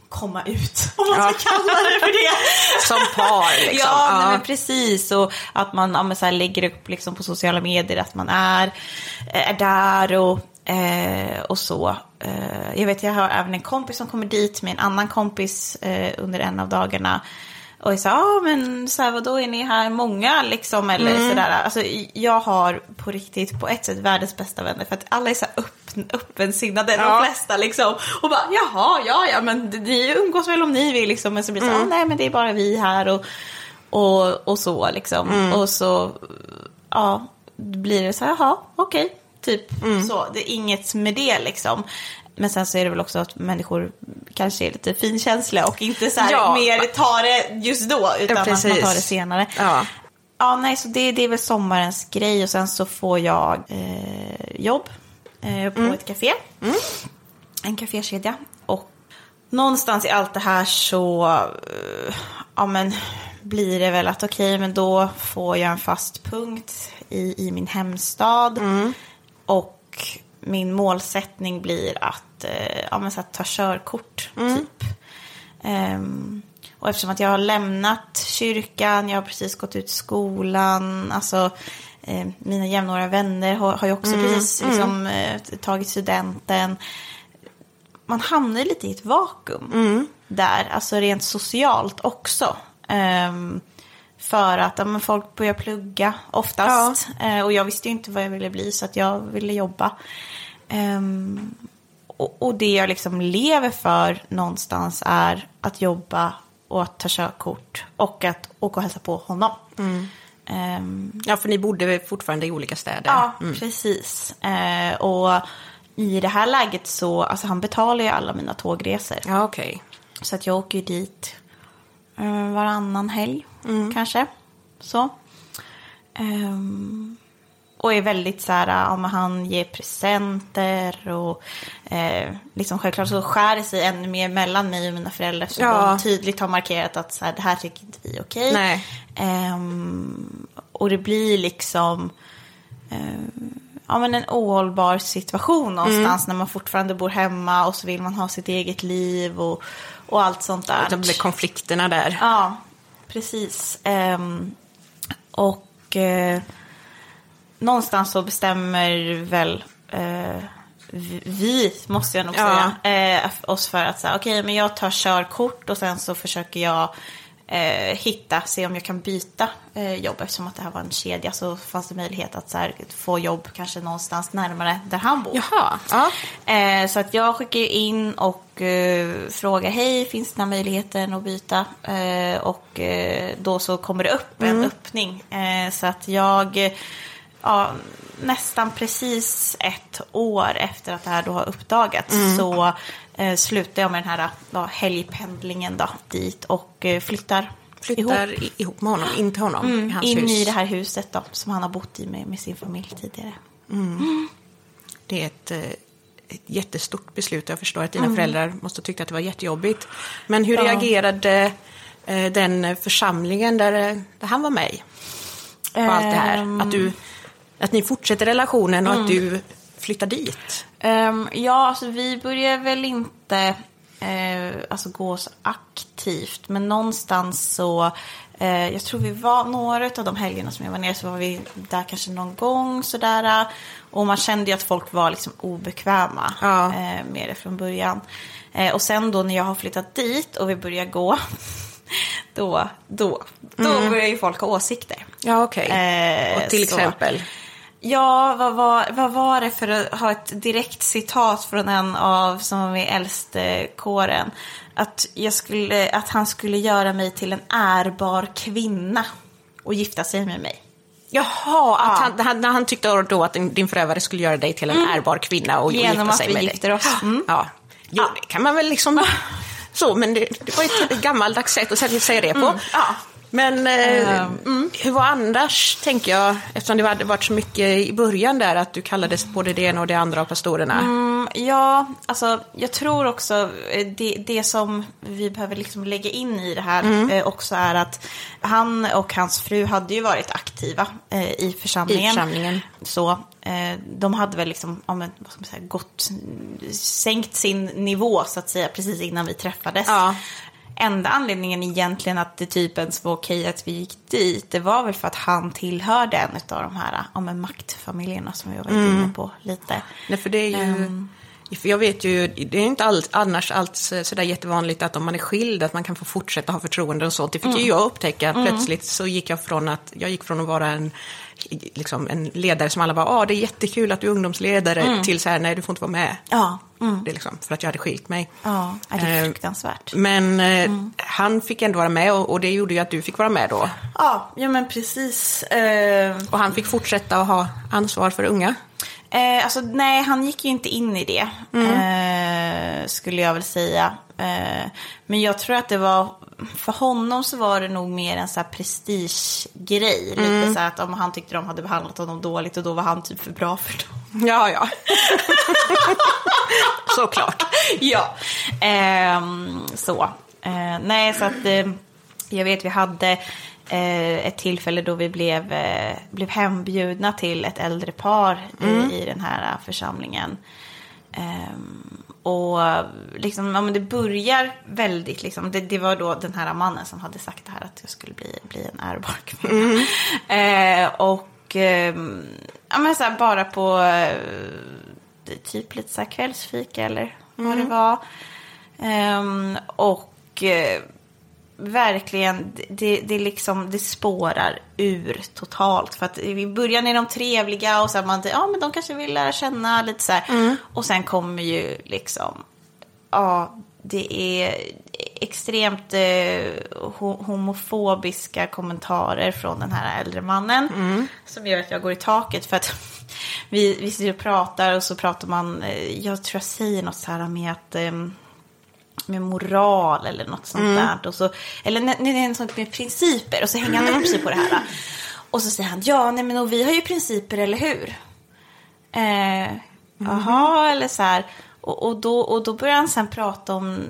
komma ut, om man Ja. ska kalla det för det. Som par liksom. Ja, Ja. Nej, men precis. Och att man ja, så här, lägger upp liksom, på sociala medier att man är, är där och, eh, och så. Eh, jag vet, jag har även en kompis som kommer dit med en annan kompis eh, under en av dagarna. Och jag sa, ja men så här, vadå är ni här många liksom eller sådär. Alltså jag har på riktigt på ett sätt världens bästa vänner för att alla är så här öppen, öppensinnade, Ja. de flesta liksom. Och bara, jaha, ja ja men ni umgås väl om ni vill liksom. Men så blir det så, ah, nej men det är bara vi här och, och, och så liksom. Och så, ja, blir det så här, jaha, okej, typ så. Det är inget med det liksom. Men sen så är det väl också att människor kanske är lite finkänsliga och inte så här Ja. mer tar det just då utan att man tar det senare. Ja. Ja, nej, så det, det är väl sommarens grej och sen så får jag eh, jobb eh, på ett café. En kafékedja. Och någonstans i allt det här så eh, ja, men, blir det väl att okej, men då får jag en fast punkt i, i min hemstad. Och min målsättning blir att, eh, ja, men, så att ta körkort, typ. Ehm, och eftersom att jag har lämnat kyrkan, jag har precis gått ut skolan, alltså eh, mina jämnåriga vänner har, har ju också precis liksom, eh, tagit studenten. Man hamnar lite i ett vakuum där, alltså rent socialt också. Ehm, för att ja, men folk börjar plugga oftast. Eh, och jag visste ju inte vad jag ville bli så att jag ville jobba. Ehm, och, och det jag liksom lever för någonstans är att jobba och att ta körkort och att åka och hälsa på honom. Ehm, ja, för ni bodde fortfarande i olika städer. Ja, precis. Eh, och i det här läget så, alltså han betalar ju alla mina tågresor. Ja, okej. Så att jag åker ju dit eh, varannan helg kanske. Så. Ehm, och är väldigt så här, men han ger presenter och eh, liksom självklart så skär det sig ännu mer mellan mig och mina föräldrar eftersom Ja. de tydligt har markerat att så här, det här tycker inte vi är okej. Ehm, och det blir liksom ehm, ja, men en ohållbar situation någonstans när man fortfarande bor hemma och så vill man ha sitt eget liv och, och allt sånt där. Det blev konflikterna där. Ja, precis. Ehm, och eh, någonstans så bestämmer väl eh, vi- måste jag nog Ja. säga, eh, oss för att säga, okej, men jag tar körkort och sen så försöker jag eh, hitta, se om jag kan byta eh, jobb. Eftersom att det här var en kedja så fanns det möjlighet att så här, få jobb kanske någonstans närmare där han bor. Jaha. Ja. Eh, så att jag skickar in och eh, frågar hej, finns det några möjligheter att byta? Eh, och eh, då så kommer det upp en öppning. Eh, så att jag, ja, nästan precis ett år efter att det här då har uppdagats så eh, slutar jag med den här då, helgpendlingen då, dit och eh, flyttar, ihop. Flyttar i- ihop med honom, in till honom, i hans in hus. i det här huset då, som han har bott i med, med sin familj tidigare. Det är ett, eh, ett jättestort beslut. Jag förstår att dina Mm. föräldrar måste ha tyckt att det var jättejobbigt. Men hur Ja. reagerade eh, den församlingen där, eh, där han var med på allt det här? Ehm. Att, du, att ni fortsätter relationen Mm. och att du flyttar dit? Ehm, ja, alltså vi börjar väl inte eh, alltså gå så aktivt. Men någonstans så, eh, jag tror vi var några av de helgerna som jag var nere så var vi där kanske någon gång sådär. Och man kände ju att folk var liksom obekväma Ja. eh, med det från början. Eh, och sen då när jag har flyttat dit och vi börjar gå, då, då, då börjar ju folk ha åsikter. Ja, okej. Eh, och till så- exempel? Ja, vad var, vad var det för att ha ett direkt citat från en av som var med i äldste-kåren? Att, jag skulle, att han skulle göra mig till en ärbar kvinna och gifta sig med mig. Jaha, att han, han, han tyckte då att din, förövare skulle göra dig till en ärbar kvinna och, Mm. Genom gifta att sig vi med gifter dig. oss. Mm. Ja. Jo, det kan man väl liksom... Så, men det, det var ett gammaldags sätt att säga- det på. Ja. Men eh, hur var annars, tänker jag, eftersom det hade varit så mycket i början där, att du kallades både det ena och det andra av pastorerna. Mm, ja, alltså jag tror också eh, det, det som vi behöver liksom lägga in i det här Mm. eh, också är att han och hans fru hade ju varit aktiva eh, i församlingen. I församlingen. Så eh, de hade väl liksom, ja, men, vad ska man säga, gått, sänkt sin nivå så att säga precis innan vi träffades. Ja. Enda anledningen egentligen att det typ ens var okej att vi gick dit, det var väl för att han tillhörde en av de här ja, maktfamiljerna som vi har varit Mm. inne på lite. Nej, för det är ju... Ehm. För jag vet ju, det är inte allt, annars alls sådär jättevanligt att om man är skild att man kan få fortsätta ha förtroende och sånt. Det fick Mm. ju jag upptäcka. Plötsligt så gick jag från att, jag gick från att vara en, liksom en ledare som alla bara, ah det är jättekul att du är ungdomsledare, till så här, nej du får inte vara med. Mm. Ja, mm. Det är liksom, för att jag hade skilt mig. ja det är Eh, fruktansvärt. Men eh, Mm. han fick ändå vara med och, och det gjorde ju att du fick vara med då. Ja, ja men precis. Eh, Och han fick fortsätta att ha ansvar för unga. Eh, alltså nej, han gick ju inte in i det, eh, skulle jag väl säga. Eh, men jag tror att det var, för honom så var det nog mer en så här prestigegrej. Lite så här att om han tyckte de hade behandlat honom dåligt och då var han typ för bra för dem. Ja, ja. Såklart. ja. Ehm, så. Eh, nej, så att eh, jag vet vi hade ett tillfälle då vi blev, eh, blev hembjudna till ett äldre par i, i den här eh, församlingen. Ehm, och liksom, ja, men det börjar väldigt, liksom, det, det var då den här mannen som hade sagt det här att jag skulle bli, bli en ärbar kvinna. Eh, och ehm, ja, men så här, bara på eh, är typ lite så här kvällsfika eller vad det var. Ehm, och eh, verkligen, det, det, liksom, det spårar ur totalt. För att i början är de trevliga och så man, ja men de kanske vill lära känna lite så här. Och sen kommer ju liksom, ja, det är extremt eh, ho- homofobiska kommentarer från den här äldre mannen. Som gör att jag går i taket för att vi, vi sitter och pratar och så pratar man, eh, jag tror jag säger något så här med att ehm, med moral eller något sånt där. Och så, eller nej, nej, sånt med principer och så hänger han upp sig på det här. Och så säger han, ja nej men och vi har ju principer eller hur? Eh, Jaha, eller så här. Och, och, då, och då börjar han sen prata om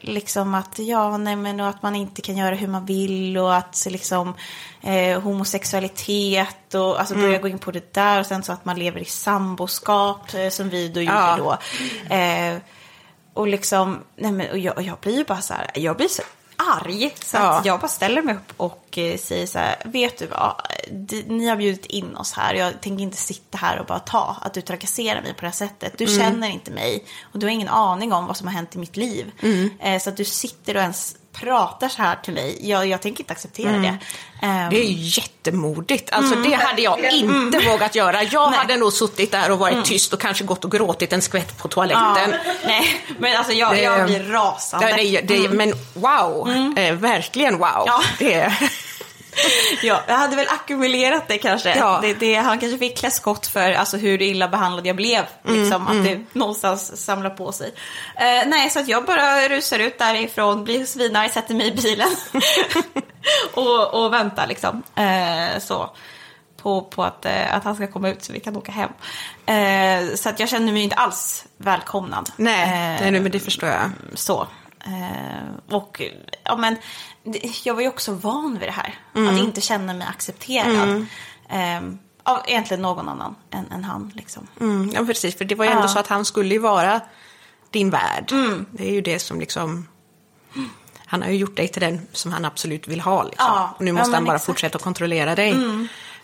liksom att ja, nej men och att man inte kan göra hur man vill och att liksom eh, homosexualitet och alltså börjar gå in på det där och sen så att man lever i samboskap eh, som vi då gjorde Ja. då. Eh, och liksom, nej men och jag, och jag blir ju bara så här, jag blir så arg. Så Ja. att jag bara ställer mig upp och eh, säger så här, vet du vad, ni har bjudit in oss här, jag tänker inte sitta här och bara ta att du trakasserar mig på det här sättet. Du känner inte mig och du har ingen aning om vad som har hänt i mitt liv. Eh, så att du sitter och ens pratar så här till mig, jag, jag tänker inte acceptera det. Ehm, Det är jättemodigt. Alltså det hade jag inte vågat göra. Jag hade nog suttit där och varit tyst och kanske gått och gråtit en skvätt på toaletten. ja, nej, men alltså jag, Det- jag blir rasande. Det, det, det, Men wow, eh, verkligen wow. Ja. Det, Ja, jag hade väl ackumulerat det kanske. Ja. Det, det, han kanske fick klä skott för alltså, hur illa behandlad jag blev. Liksom, Att det någonstans samlar på sig. Eh, nej, så att jag bara rusar ut därifrån, blir svinarg, sätter mig i bilen. och, och väntar liksom. Eh, så. På, på att, eh, att han ska komma ut så vi kan åka hem. Eh, så att jag känner mig inte alls välkomnad. nej, Eh, nej, nej, men det förstår jag. så. Eh, och ja, men jag var ju också van vid det här. Mm. Att inte känna mig accepterad. Eh, av egentligen någon annan än, än han. Liksom. Mm, ja, precis, för det var ju ändå Ja. så att han skulle ju vara din värd. Det är ju det som liksom... Han har ju gjort dig till den som han absolut vill ha. Liksom. Ja, och nu ja, måste men han bara exakt. Mm. fortsätta att kontrollera dig.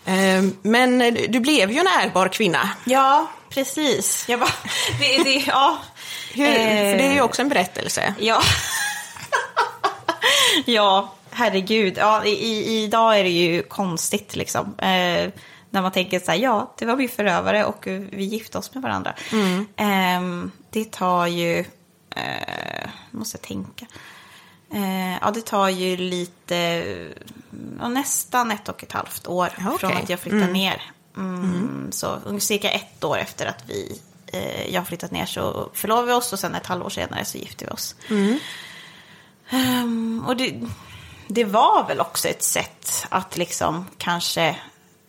Eh, Men du blev ju en ärbar kvinna. Ja, precis. Jag bara, det, det, ja. Hur, Eh, för det är ju också en berättelse. Ja. ja, herregud. Ja, i, i, idag är det ju konstigt liksom. Eh, när man tänker så här, ja, det var min förövare och eh, vi gifte oss med varandra. Ehm, det tar ju, eh, måste jag tänka. Eh, ja, det tar ju lite, nästan ett och ett halvt år Ja, från att jag flyttade ner. Mm, Så ungefär cirka ett år efter att vi, eh, jag har flyttat ner så förlovade vi oss och sen ett halvår senare så gifte vi oss. Ehm, och det, det var väl också ett sätt att liksom kanske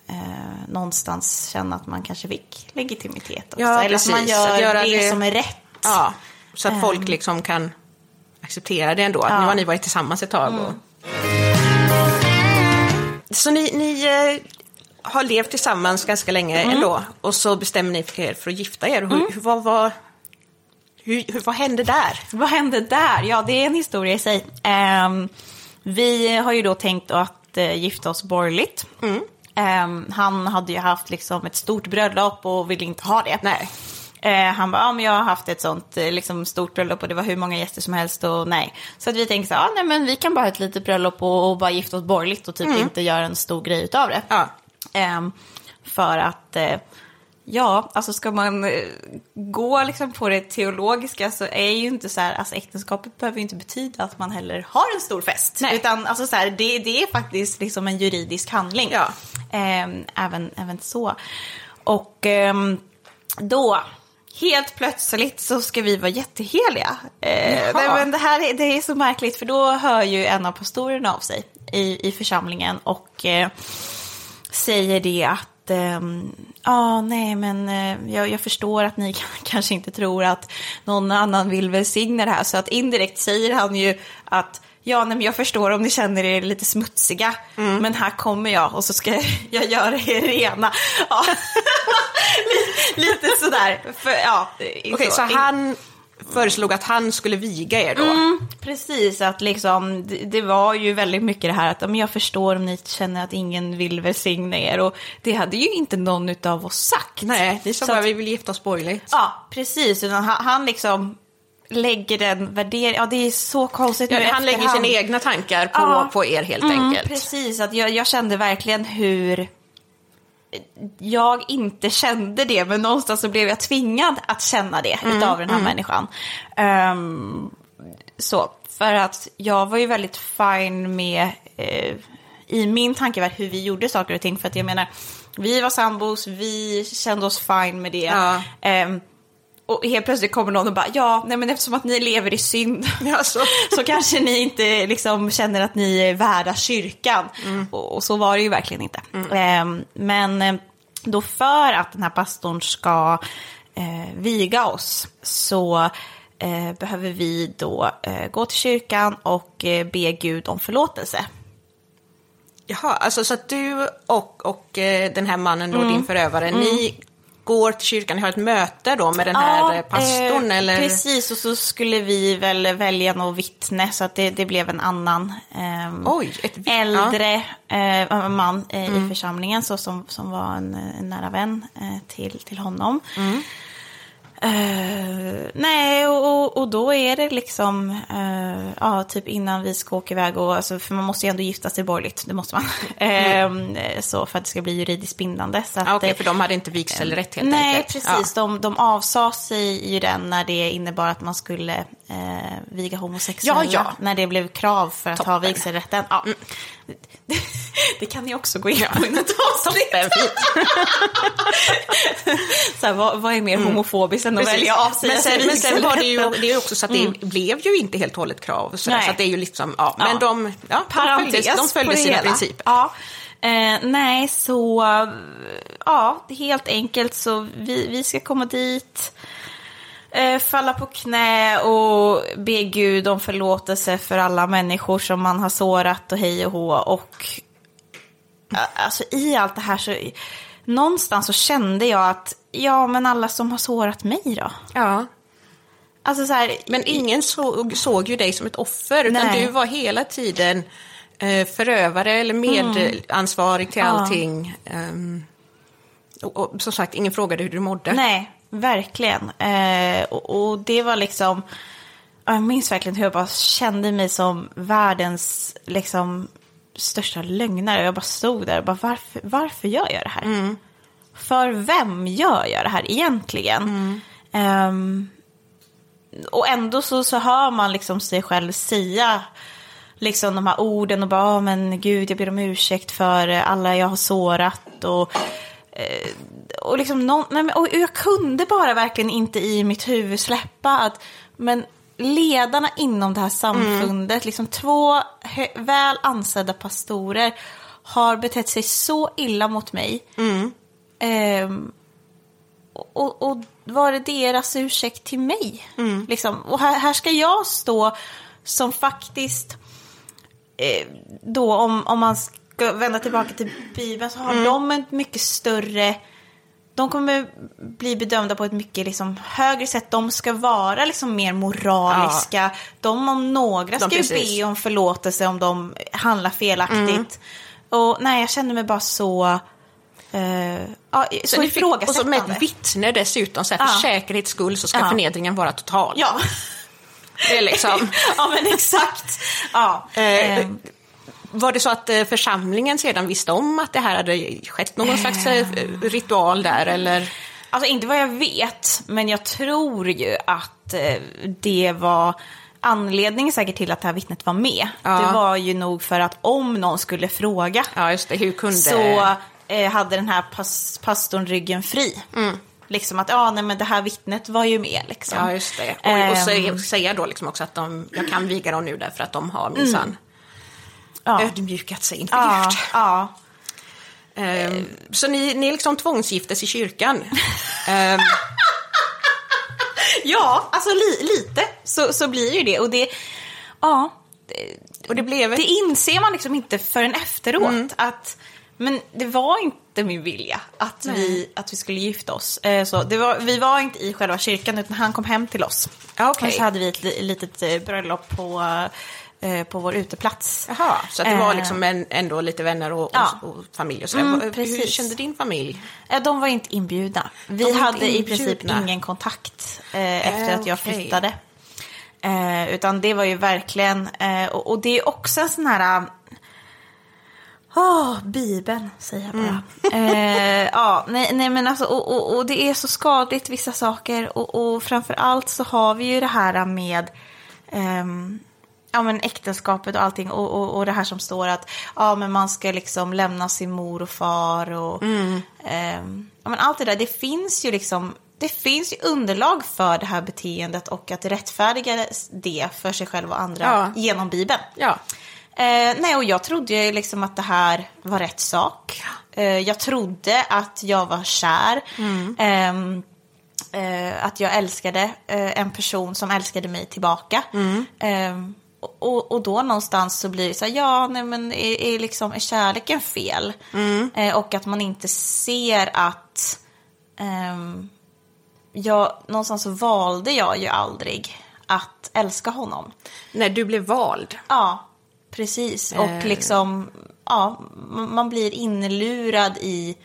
eh, någonstans känna att man kanske fick legitimitet också. Ja, Eller att man precis. gör Att göra det, det- som är rätt. Ja, så att folk liksom kan acceptera det ändå. Att Ja. nu har ni varit tillsammans ett tag. Och... Så ni, ni eh, har levt tillsammans ganska länge ändå. Och så bestämmer ni er för att gifta er. Hur, hur, vad, vad, hur, hur, vad hände där? Vad hände där? Ja, det är en historia i sig. Ehm, vi har ju då tänkt att uh, gifta oss borgerligt. Ehm, han hade ju haft liksom ett stort bröllop och ville inte ha det. Nej. Eh, han bara, ja men jag har haft ett sånt eh, liksom, stort bröllop och det var hur många gäster som helst och nej. Så att vi tänkte så ja nej men vi kan bara ha ett litet bröllop och, och bara gifta oss borgerligt och typ inte göra en stor grej utav det. Ja. Ehm, för att, eh, ja, alltså ska man eh, gå liksom på det teologiska så är ju inte så här, alltså äktenskapet behöver ju inte betyda att man heller har en stor fest. Nej. Utan alltså så här, det, det är faktiskt liksom en juridisk handling. Ja. Ehm, även, även så. Och ehm, då, helt plötsligt så ska vi vara jätteheliga. Eh, men det här är, det är så märkligt för då hör ju en av pastorerna av sig i, i församlingen och eh, säger det att ehm, Ja, nej, men eh, jag, jag förstår att ni kanske inte tror att någon annan vill välsigna det här. Så att indirekt säger han ju att ja, nej, men jag förstår om ni känner er lite smutsiga. Men här kommer jag och så ska jag göra er rena. Ja. lite, sådär. För, ja, Okej, så han föreslog att han skulle viga er då? Mm, precis, att liksom, det, det var ju väldigt mycket det här att men jag förstår om ni känner att ingen vill välsigna er. Och det hade ju inte någon av oss sagt. Nej, ni sa bara att- vi vill gifta oss borgerligt. Ja, precis. Utan han, han liksom lägger den värderingen. Ja, det är så konstigt Ja, nu han lägger sina egna tankar på, Ja. på er helt Mm, enkelt. Precis, att jag, jag kände verkligen hur jag inte kände det, men någonstans så blev jag tvingad att känna det Mm, utav den här människan. Ehm, så, för att jag var ju väldigt fine med, eh, i min tankevärld, hur vi gjorde saker och ting. För att jag menar, vi var sambos, vi kände oss fine med det. Ja. Ehm, och helt plötsligt kommer någon och bara, ja, nej men eftersom att ni lever i synd Ja, så. kanske ni inte liksom känner att ni är värda kyrkan. Och, och så var det ju verkligen inte. Ehm, men eh, då för att den här pastorn ska eh, viga oss så eh, behöver vi då eh, gå till kyrkan och eh, be Gud om förlåtelse. Jaha, alltså så att du och, och eh, den här mannen Mm. då, din förövare, ni går till kyrkan, ni har ett möte då med den här eh, pastorn eh, eller? Precis, och så skulle vi väl välja något vittne så att det, det blev en annan ehm, Oj, ett vitt- äldre eh, man eh, Mm. i församlingen så som, som var en, en nära vän eh, till, till honom. Mm. Eh, nej, och, och, och då är det liksom, eh, ja, typ innan vi ska åka iväg, och, alltså, för man måste ju ändå gifta sig borgerligt, det måste man. Eh, så för att det ska bli juridiskt bindande. Så att, Ah, Okej, eh, för de hade inte vigselrätt helt Nej, enkelt. precis. De, de avsade sig ju den när det innebar att man skulle eh, viga homosexuella. Ja, ja. När det blev krav för att ha vigselrätten. Ja. Det, det kan ni också gå in på i något avsnitt. Så här, vad, vad är mer homofobiskt än att Precis. välja avsäga men sen, men sen var det ju det är ju också så att det blev ju inte helt och hållet krav. Så, så det är ju liksom, ja, men Ja. de, ja, de Parentes följde, de följde sina hela. principer. Ja. Eh, nej, så ja, helt enkelt så vi, vi ska komma dit, eh, falla på knä och be Gud om förlåtelse för alla människor som man har sårat och hej och hå. Och alltså i allt det här så någonstans så kände jag att ja, men alla som har sårat mig då? Ja. Alltså så här, Men ingen såg, såg ju dig som ett offer, utan Nej. du var hela tiden eh, förövare eller medansvarig till Mm. Ja. allting. Ehm, och, och som sagt, ingen frågade hur du mådde. Nej, verkligen. Eh, och, och det var liksom, ja, jag minns verkligen hur jag bara kände mig som världens liksom största lögnare. Jag bara stod där och bara varför, varför gör jag det här? För vem gör jag det här egentligen? Ehm, och ändå så, så hör man liksom sig själv säga liksom de här orden och bara, "Åh, men gud, jag ber om ursäkt för alla jag har sårat och eh, och liksom någon, nej, och jag kunde bara verkligen inte i mitt huvud släppa att, men ledarna inom det här samfundet, liksom två väl ansedda pastorer har betett sig så illa mot mig. Ehm, och, och var det deras ursäkt till mig? Liksom. Och här, här ska jag stå som faktiskt, eh, då om, om man ska vända tillbaka till Bibeln så har de ett mycket större, de kommer bli bedömda på ett mycket liksom, högre sätt. De ska vara liksom, mer moraliska. De om några ska De ju be om förlåtelse om de handlar felaktigt. Och nej, jag kände mig bara så... Eh, ja, så, ni fick- och så med ett vittne dessutom, så här, för Ja. säkerhets skull så ska Ja. förnedringen vara total. Ja. Det är liksom, ja, men exakt. Ja. eh, Ehm, var det så att eh, församlingen sedan visste om att det här hade skett någon slags eh, ritual där eller? Alltså inte vad jag vet, men jag tror ju att eh, det var anledningen säkert till att det här vittnet var med. Ja. Det var ju nog för att om någon skulle fråga Ja, just det, hur kunde... så eh, hade den här pas pastorn ryggen fri. Liksom att, ja nej men det här vittnet var ju med liksom. Ja, just det. Och, och Ehm, säga, då liksom också att de, jag kan viga dem nu därför att de har minsann ja. ödmjukat sig inför Ja, Gud. ja. Ehm, så ni, ni liksom tvångsgiftes i kyrkan? Ehm, ja, alltså li lite så, så blir ju det. Och det, ja, det, och det blev ett... Det inser man liksom inte förrän efteråt. Att, men det var inte min vilja att, vi, att vi skulle gifta oss. Eh, Så det var, vi var inte i själva kyrkan utan han kom hem till oss. Okej. Och så hade vi ett li- litet eh, bröllop på, eh, på vår uteplats. Jaha, så det var Eh, liksom en, ändå lite vänner och, Ja. och, och familj och. Mm, Hur kände din familj? Eh, De var inte inbjudna. Vi inte hade i princip inbjudna. ingen kontakt efter att jag okej. flyttade. Utan det var ju verkligen, och, och det är också en sån här... Åh, Bibeln, säger jag bara. Eh, ja, nej, nej men alltså, och, och, och det är så skadligt vissa saker. Och, och framför allt så har vi ju det här med ehm, ja, men äktenskapet och allting. Och, och, och det här som står att ja, men man ska liksom lämna sin mor och far. Och, ehm, ja, men allt det där, det finns ju liksom det finns ju underlag för det här beteendet och att rättfärdiga det för sig själv och andra Ja. genom Bibeln. Ja. Eh, nej, och jag trodde ju liksom att det här var rätt sak. Eh, jag trodde att jag var kär. Ehm, eh, att jag älskade eh, en person som älskade mig tillbaka. Ehm, och, och då någonstans så blir det så här, ja, nej men är, är, liksom, är kärleken fel? Eh, och att man inte ser att ehm, jag, någonstans så valde jag ju aldrig att älska honom. När du blev vald. Ja, precis. Och Eh. liksom, ja, man blir inlurad i,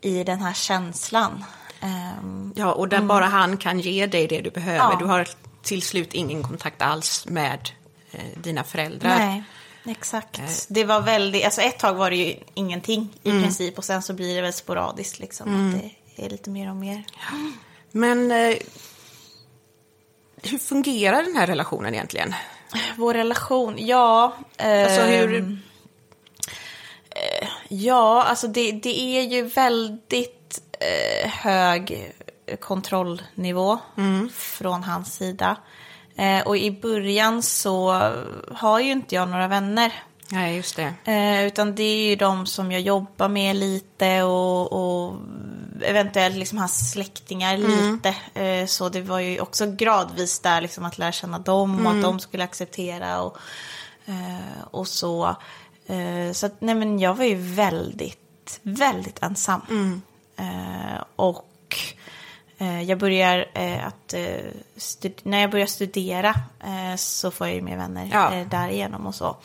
i den här känslan. Ehm, Ja, och där bara han kan ge dig det du behöver. Ja. Du har till slut ingen kontakt alls med dina föräldrar. nej, exakt. Eh. Det var väldigt, alltså ett tag var det ju ingenting i Mm. princip och sen så blir det väl sporadiskt liksom. Att det är lite mer och mer. Men eh, hur fungerar den här relationen egentligen? Vår relation, ja. Alltså hur... ehm, eh, Ja, alltså det, det är ju väldigt eh, hög kontrollnivå från hans sida. Eh, och i början så har ju inte jag några vänner. Nej, just det. Eh, utan det är ju de som jag jobbar med lite och, och eventuellt liksom hans släktingar lite. Eh, så det var ju också gradvis där liksom att lära känna dem och att de skulle acceptera och, eh, och så. Eh, så att, nej men jag var ju väldigt, väldigt ensam. Eh, och jag börjar eh, att, eh, när jag börjar studera eh, så får jag ju mer vänner Ja. eh, därigenom och så.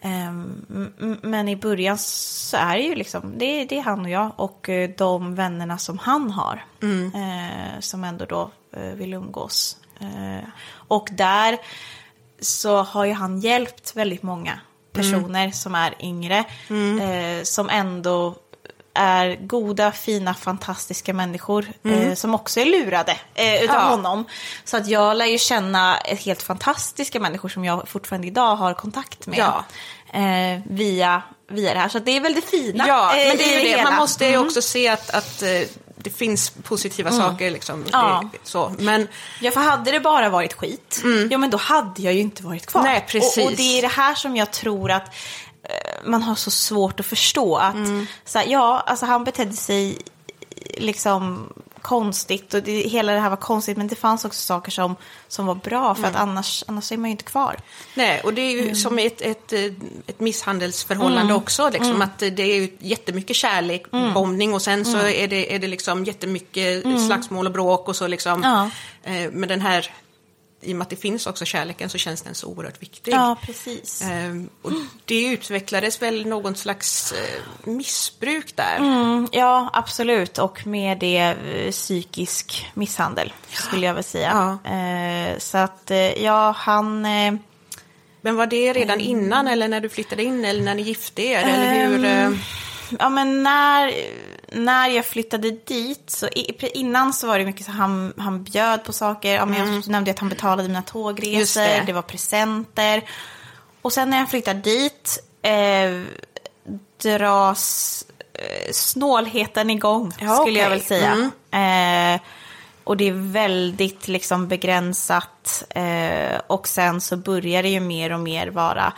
Ehm, men i början så är det ju liksom, det, är- det är han och jag och eh, de vännerna som han har. Eh, som ändå då eh, vill umgås. Eh, och där så har ju han hjälpt väldigt många personer som är yngre. Eh, som ändå är goda, fina, fantastiska människor. Eh, som också är lurade eh, utav Ja. honom. Så att jag lär ju känna helt fantastiska människor som jag fortfarande idag har kontakt med. Ja. Eh, via, via det här. Så att det är väl det fina Ja, eh, men det är det. Man måste ju också se att, att eh, det finns positiva saker. Liksom. Ja. Det, så. Men Ja, för hade det bara varit skit, ja men då hade jag ju inte varit kvar. Nej, precis. Och, och det är det här som jag tror att eh, man har så svårt att förstå. Att, Mm. så här, ja, alltså han betedde sig liksom konstigt och det, hela det här var konstigt men det fanns också saker som, som var bra för Mm. att annars, annars är man ju inte kvar. Nej, och det är ju Mm. som ett, ett, ett misshandelsförhållande också. Liksom, Mm. att det är ju jättemycket kärlek, bombning och sen så är det, är det liksom jättemycket slagsmål och bråk och så liksom. Mm. Ja. Eh, men den här, i och med att det finns också kärleken så känns den så oerhört viktig. Ja, precis. Eh, och det utvecklades väl någon slags eh, missbruk där. Mm, ja, absolut. Och med det eh, psykisk misshandel skulle jag väl säga. Eh, så att eh, ja, han... Eh, Men var det redan Mm. innan eller när du flyttade in eller när ni gifte er? Eller hur? Ehm, eh, Ja, men när, när jag flyttade dit, så innan så var det mycket så han, han bjöd på saker. Ja, men Jag nämnde att han betalade mina tågresor, det. det. var presenter. Och sen när jag flyttade dit eh, dras eh, snålheten igång, Ja, skulle jag okej. väl säga. Eh, och det är väldigt liksom begränsat. Eh, och sen så börjar det ju mer och mer vara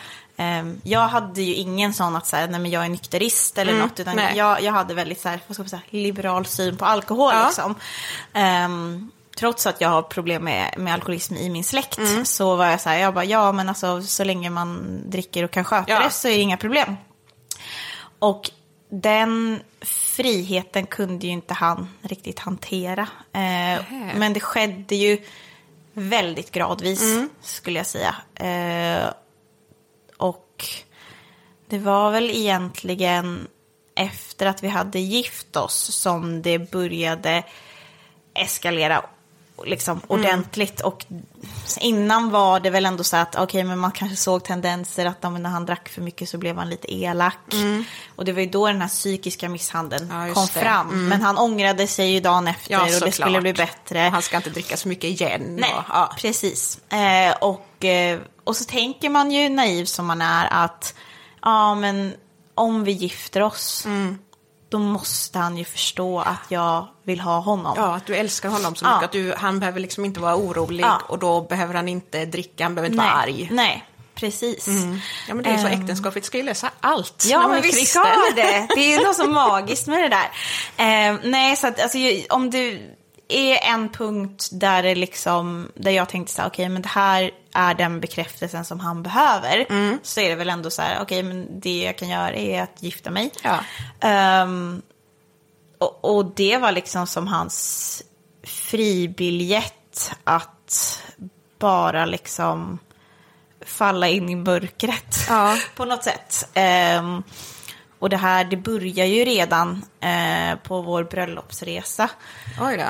jag hade ju ingen sån att säga, nej men jag är nykterist eller något, utan nej. jag, jag hade väldigt så här, vad ska man säga, liberal syn på alkohol. Ja. Liksom. Ehm, trots att jag har problem med, med alkoholism i min släkt så var jag så här, jag bara, ja men alltså så länge man dricker och kan sköta Ja. det så är det inga problem. Och den friheten kunde ju inte han riktigt hantera. Eh, men det skedde ju väldigt gradvis, skulle jag säga. Eh, och det var väl egentligen efter att vi hade gift oss som det började eskalera liksom ordentligt. Och innan var det väl ändå så att okej, men man kanske såg tendenser att när han drack för mycket så blev han lite elak. Och det var ju då den här psykiska misshandeln Ja, kom det. fram. Men han ångrade sig ju dagen efter Ja, och det såklart. skulle bli bättre. Han ska inte dricka så mycket igen. Nej, och, ja. precis. Eh, och, eh, och så tänker man ju naiv som man är att ja, men om vi gifter oss Mm. då måste han ju förstå att jag vill ha honom. Ja, att du älskar honom så Ja. mycket att du, han behöver liksom inte vara orolig Ja. och då behöver han inte dricka, han behöver inte nej, vara arg. nej, precis. Ja, men det är så Ehm. äktenskapet ska ju lösa allt. Ja, men vi kristen. ska det. Det är något så magiskt med det där. Eh, nej, så att alltså, om du är en punkt där det liksom, där jag tänkte så här, okej, men det här är den bekräftelsen som han behöver. Mm. Så är det väl ändå så här, okej, men det jag kan göra är att gifta mig. Ja. Ehm, och, och det var liksom som hans fribiljett att bara liksom falla in i mörkret Ja. på något sätt. Ehm, och det här, det börjar ju redan eh, på vår bröllopsresa.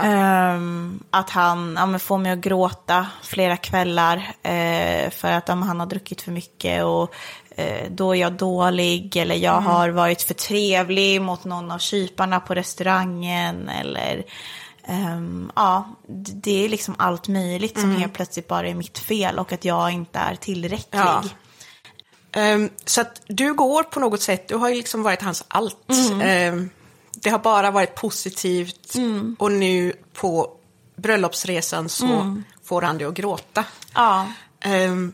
Ehm, att han ja, får mig att gråta flera kvällar eh, för att ja, han har druckit för mycket och eh, då är jag dålig eller jag har varit för trevlig mot någon av kyparna på restaurangen eller ehm, ja, det är liksom allt möjligt som helt plötsligt bara är mitt fel och att jag inte är tillräcklig. Ja. Ehm, så att du går på något sätt, du har ju liksom varit hans allt. Mm. Ehm, det har bara varit positivt Mm. och nu på bröllopsresan så får han dig att gråta. Ja. Ehm,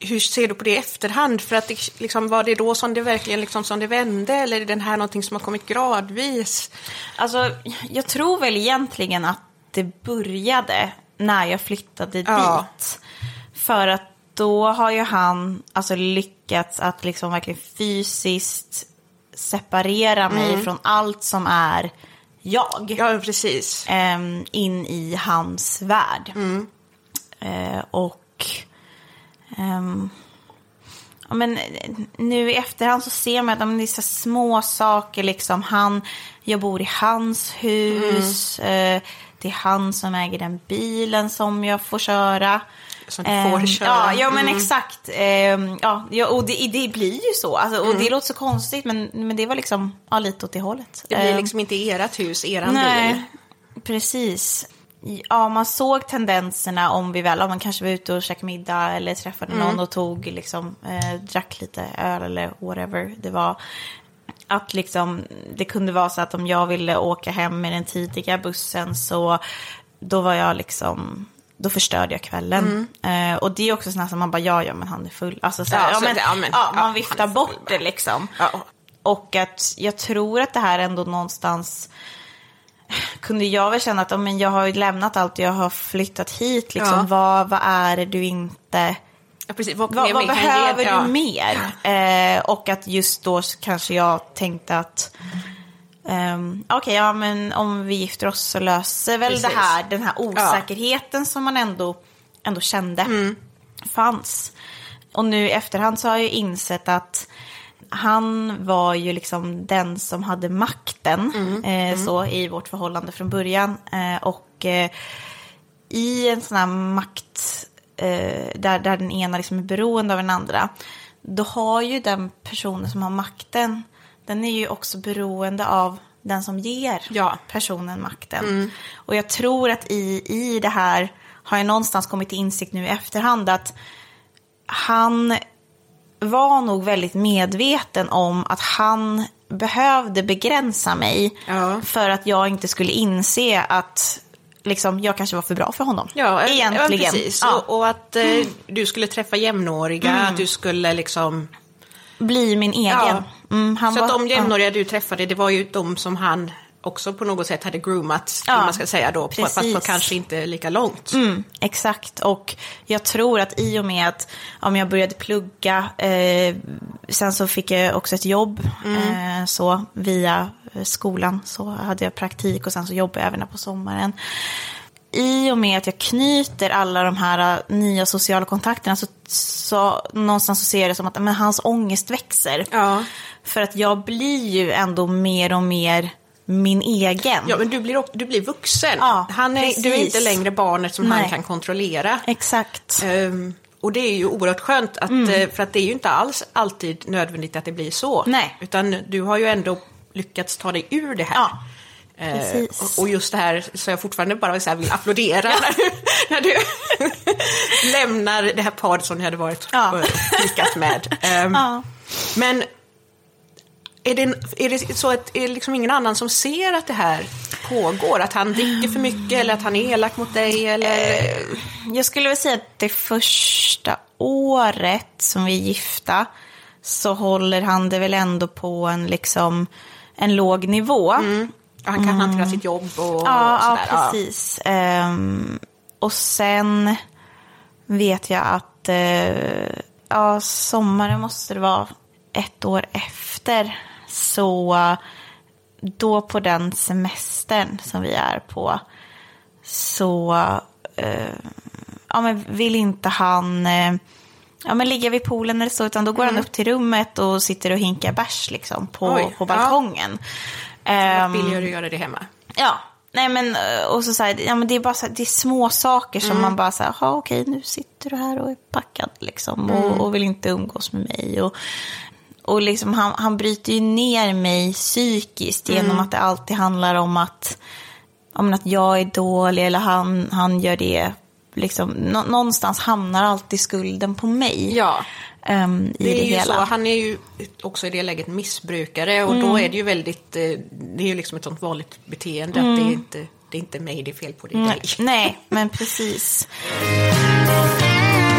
hur ser du på det i efterhand? För att det, liksom, var det då som det verkligen liksom, som det vände eller är den här någonting som har kommit gradvis? Alltså, jag tror väl egentligen att det började när jag flyttade Ja. dit. För att då har ju han alltså lyckats att liksom verkligen fysiskt separera mig från allt som är jag. Ja, precis. ehm, in i hans värld. Eh, och ehm, ja, men, eh, nu i efterhand så ser man att men det är så små saker. Liksom. Han, jag bor i hans hus. Eh, det är han som äger den bilen som jag får köra. Så du Ehm, får köra. Mm. Ja, ja men exakt. Ehm, ja, och det, det blir ju så. Alltså, och Mm. det låter så konstigt, men, men det var liksom ja, lite åt det hållet. Det blir Ehm, liksom inte ert hus, eran bil. Nej, precis. Ja, man såg tendenserna om vi väl, om man kanske var ute och käkade middag eller träffade någon och tog liksom, eh, drack lite öl eller whatever det var. Att liksom, det kunde vara så att om jag ville åka hem med den tidiga bussen så då var jag liksom, då förstörde jag kvällen. Eh, och det är också sådana som man bara, ja, ja, men han är full. Alltså, så här, Ja, ja, men, ja, men- ja, man viftar bort det liksom. Och att jag tror att det här ändå någonstans kunde jag väl känna att ja, men jag har ju lämnat allt och jag har flyttat hit. Liksom. Vad, vad är det du inte... Precis. Vad, Vad, vad ge- behöver ja. du mer? Eh, och att just då kanske jag tänkte att ehm, okej, ja men om vi gifter oss så löser väl Precis. det här, den här osäkerheten som man ändå, ändå kände Mm. fanns. Och nu i efterhand så har jag ju insett att han var ju liksom den som hade makten Mm. Eh, så i vårt förhållande från början. Eh, och eh, i en sån här makt eh, där, där den ena liksom är beroende av den andra, då har ju den personen som har makten, den är ju också beroende av den som ger Ja. personen makten. Och jag tror att i, i det här har jag någonstans kommit till insikt nu i efterhand att han var nog väldigt medveten om att han behövde begränsa mig Ja. för att jag inte skulle inse att liksom, jag kanske var för bra för honom. Ja, Egentligen. Ja. Och, och att eh, du skulle träffa jämnåriga, att du skulle liksom... Bli min egen. Ja. Mm, så var, att de ja. jämnåriga du träffade, det var ju de som han också på något sätt hade groomat, Ja, ja, man ska säga då, på, fast på kanske inte lika långt. Mm, exakt, och jag tror att i och med att om jag började plugga, eh, sen så fick jag också ett jobb eh, så via skolan, så hade jag praktik och sen så jobbade jag även på sommaren. I och med att jag knyter alla de här eh, nya sociala kontakterna så, så någonstans så ser jag det som att men, hans ångest växer. Ja. För att jag blir ju ändå mer och mer min egen. Ja, men du blir, du blir vuxen. Ja, han är, du är inte längre barnet som han Nej. kan kontrollera. Exakt. Ehm, och det är ju oerhört skönt, att, eh, för att det är ju inte alls alltid nödvändigt att det blir så. Nej. Utan du har ju ändå lyckats ta dig ur det här. Ja, Eh, precis. och, och just det här så jag fortfarande bara så vill applådera när du, när du lämnar det här paret som ni hade varit Ja. med. Ehm, Ja. Men är det, är det så att är det liksom ingen annan som ser att det här pågår? Att han dricker för mycket eller att han är elak mot dig? Eller? Jag skulle väl säga att det första året som vi är gifta så håller han det väl ändå på en, liksom, en låg nivå. han kan hantera sitt jobb och, Ja, och ja sådär. precis. Ehm, och sen vet jag att eh, ja, sommaren måste det vara ett år efter. Så då på den semestern som vi är på så eh, ja, men vill inte han eh, ja, men ligga vid poolen eller så, utan då går han upp till rummet och sitter och hinkar bärs liksom, på, Mm. Oj, på balkongen. Ja. Ehm, Billigare att göra det hemma. Ja, nej men eh, och så, så här, ja, men det är bara så här, det är små saker som man bara så här, "Jaha, okej nu sitter du här och är packad liksom och, och vill inte umgås med mig. Och, och liksom han, han bryter ju ner mig psykiskt genom att det alltid handlar om att, om att jag är dålig eller han, han gör det. Liksom, nå, någonstans hamnar alltid skulden på mig. Ja. I Det det, är ju hela. så, han är ju också i det läget missbrukare och då är det ju väldigt, eh, det är ju liksom ett sånt vanligt beteende att det är inte, det är inte mig det är fel på, det är dig. Nej, men precis.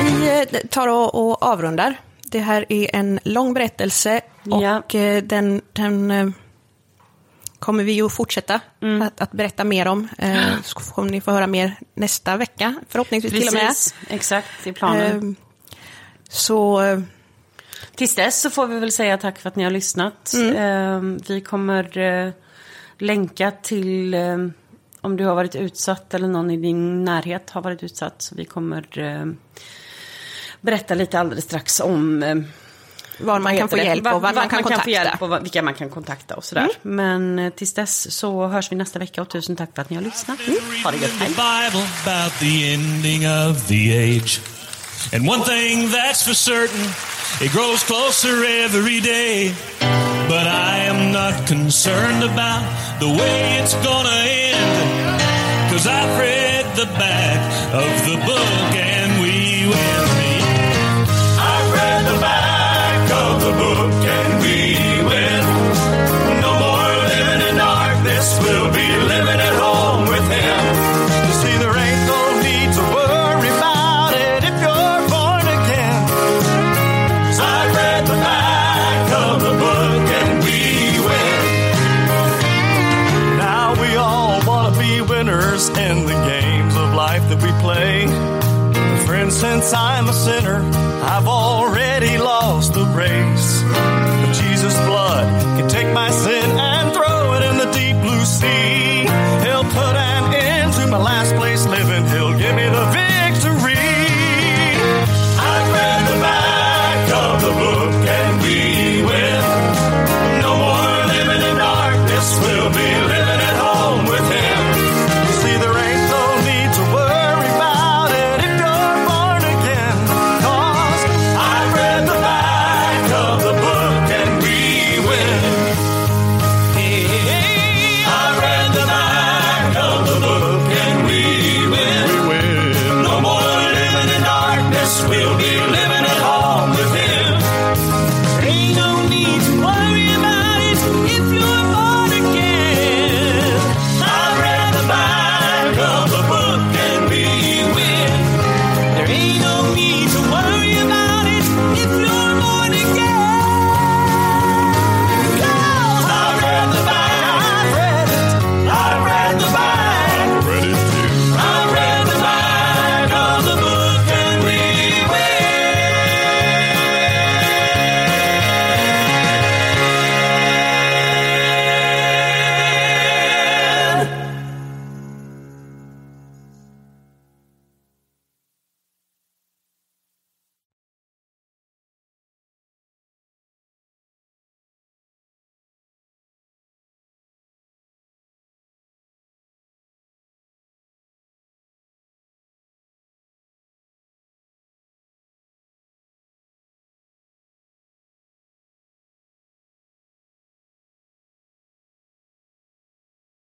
Vi eh, tar och, och avrundar. Det här är en lång berättelse och Ja. eh, den, den eh, kommer vi ju fortsätta att, att berätta mer om. Eh, Så kommer ni få höra mer nästa vecka, förhoppningsvis till och med. Precis, exakt, det är planen. Eh, Så Tills dess så får vi väl säga tack för att ni har lyssnat. Eh, vi kommer länka till om du har varit utsatt eller någon i din närhet har varit utsatt. Så vi kommer berätta lite alldeles strax om eh, var man kan få det? hjälp och vad man kan få kontakta. hjälp och vad- vilka man kan kontakta och sådär. Men eh, tills dess så hörs vi nästa vecka och tusen tack för att ni har lyssnat. Ha det gött, hej. Bible about the ending of the age. And one thing that's for certain, it grows closer every day. But I am not concerned about the way it's gonna end. Cause I've read the back of the book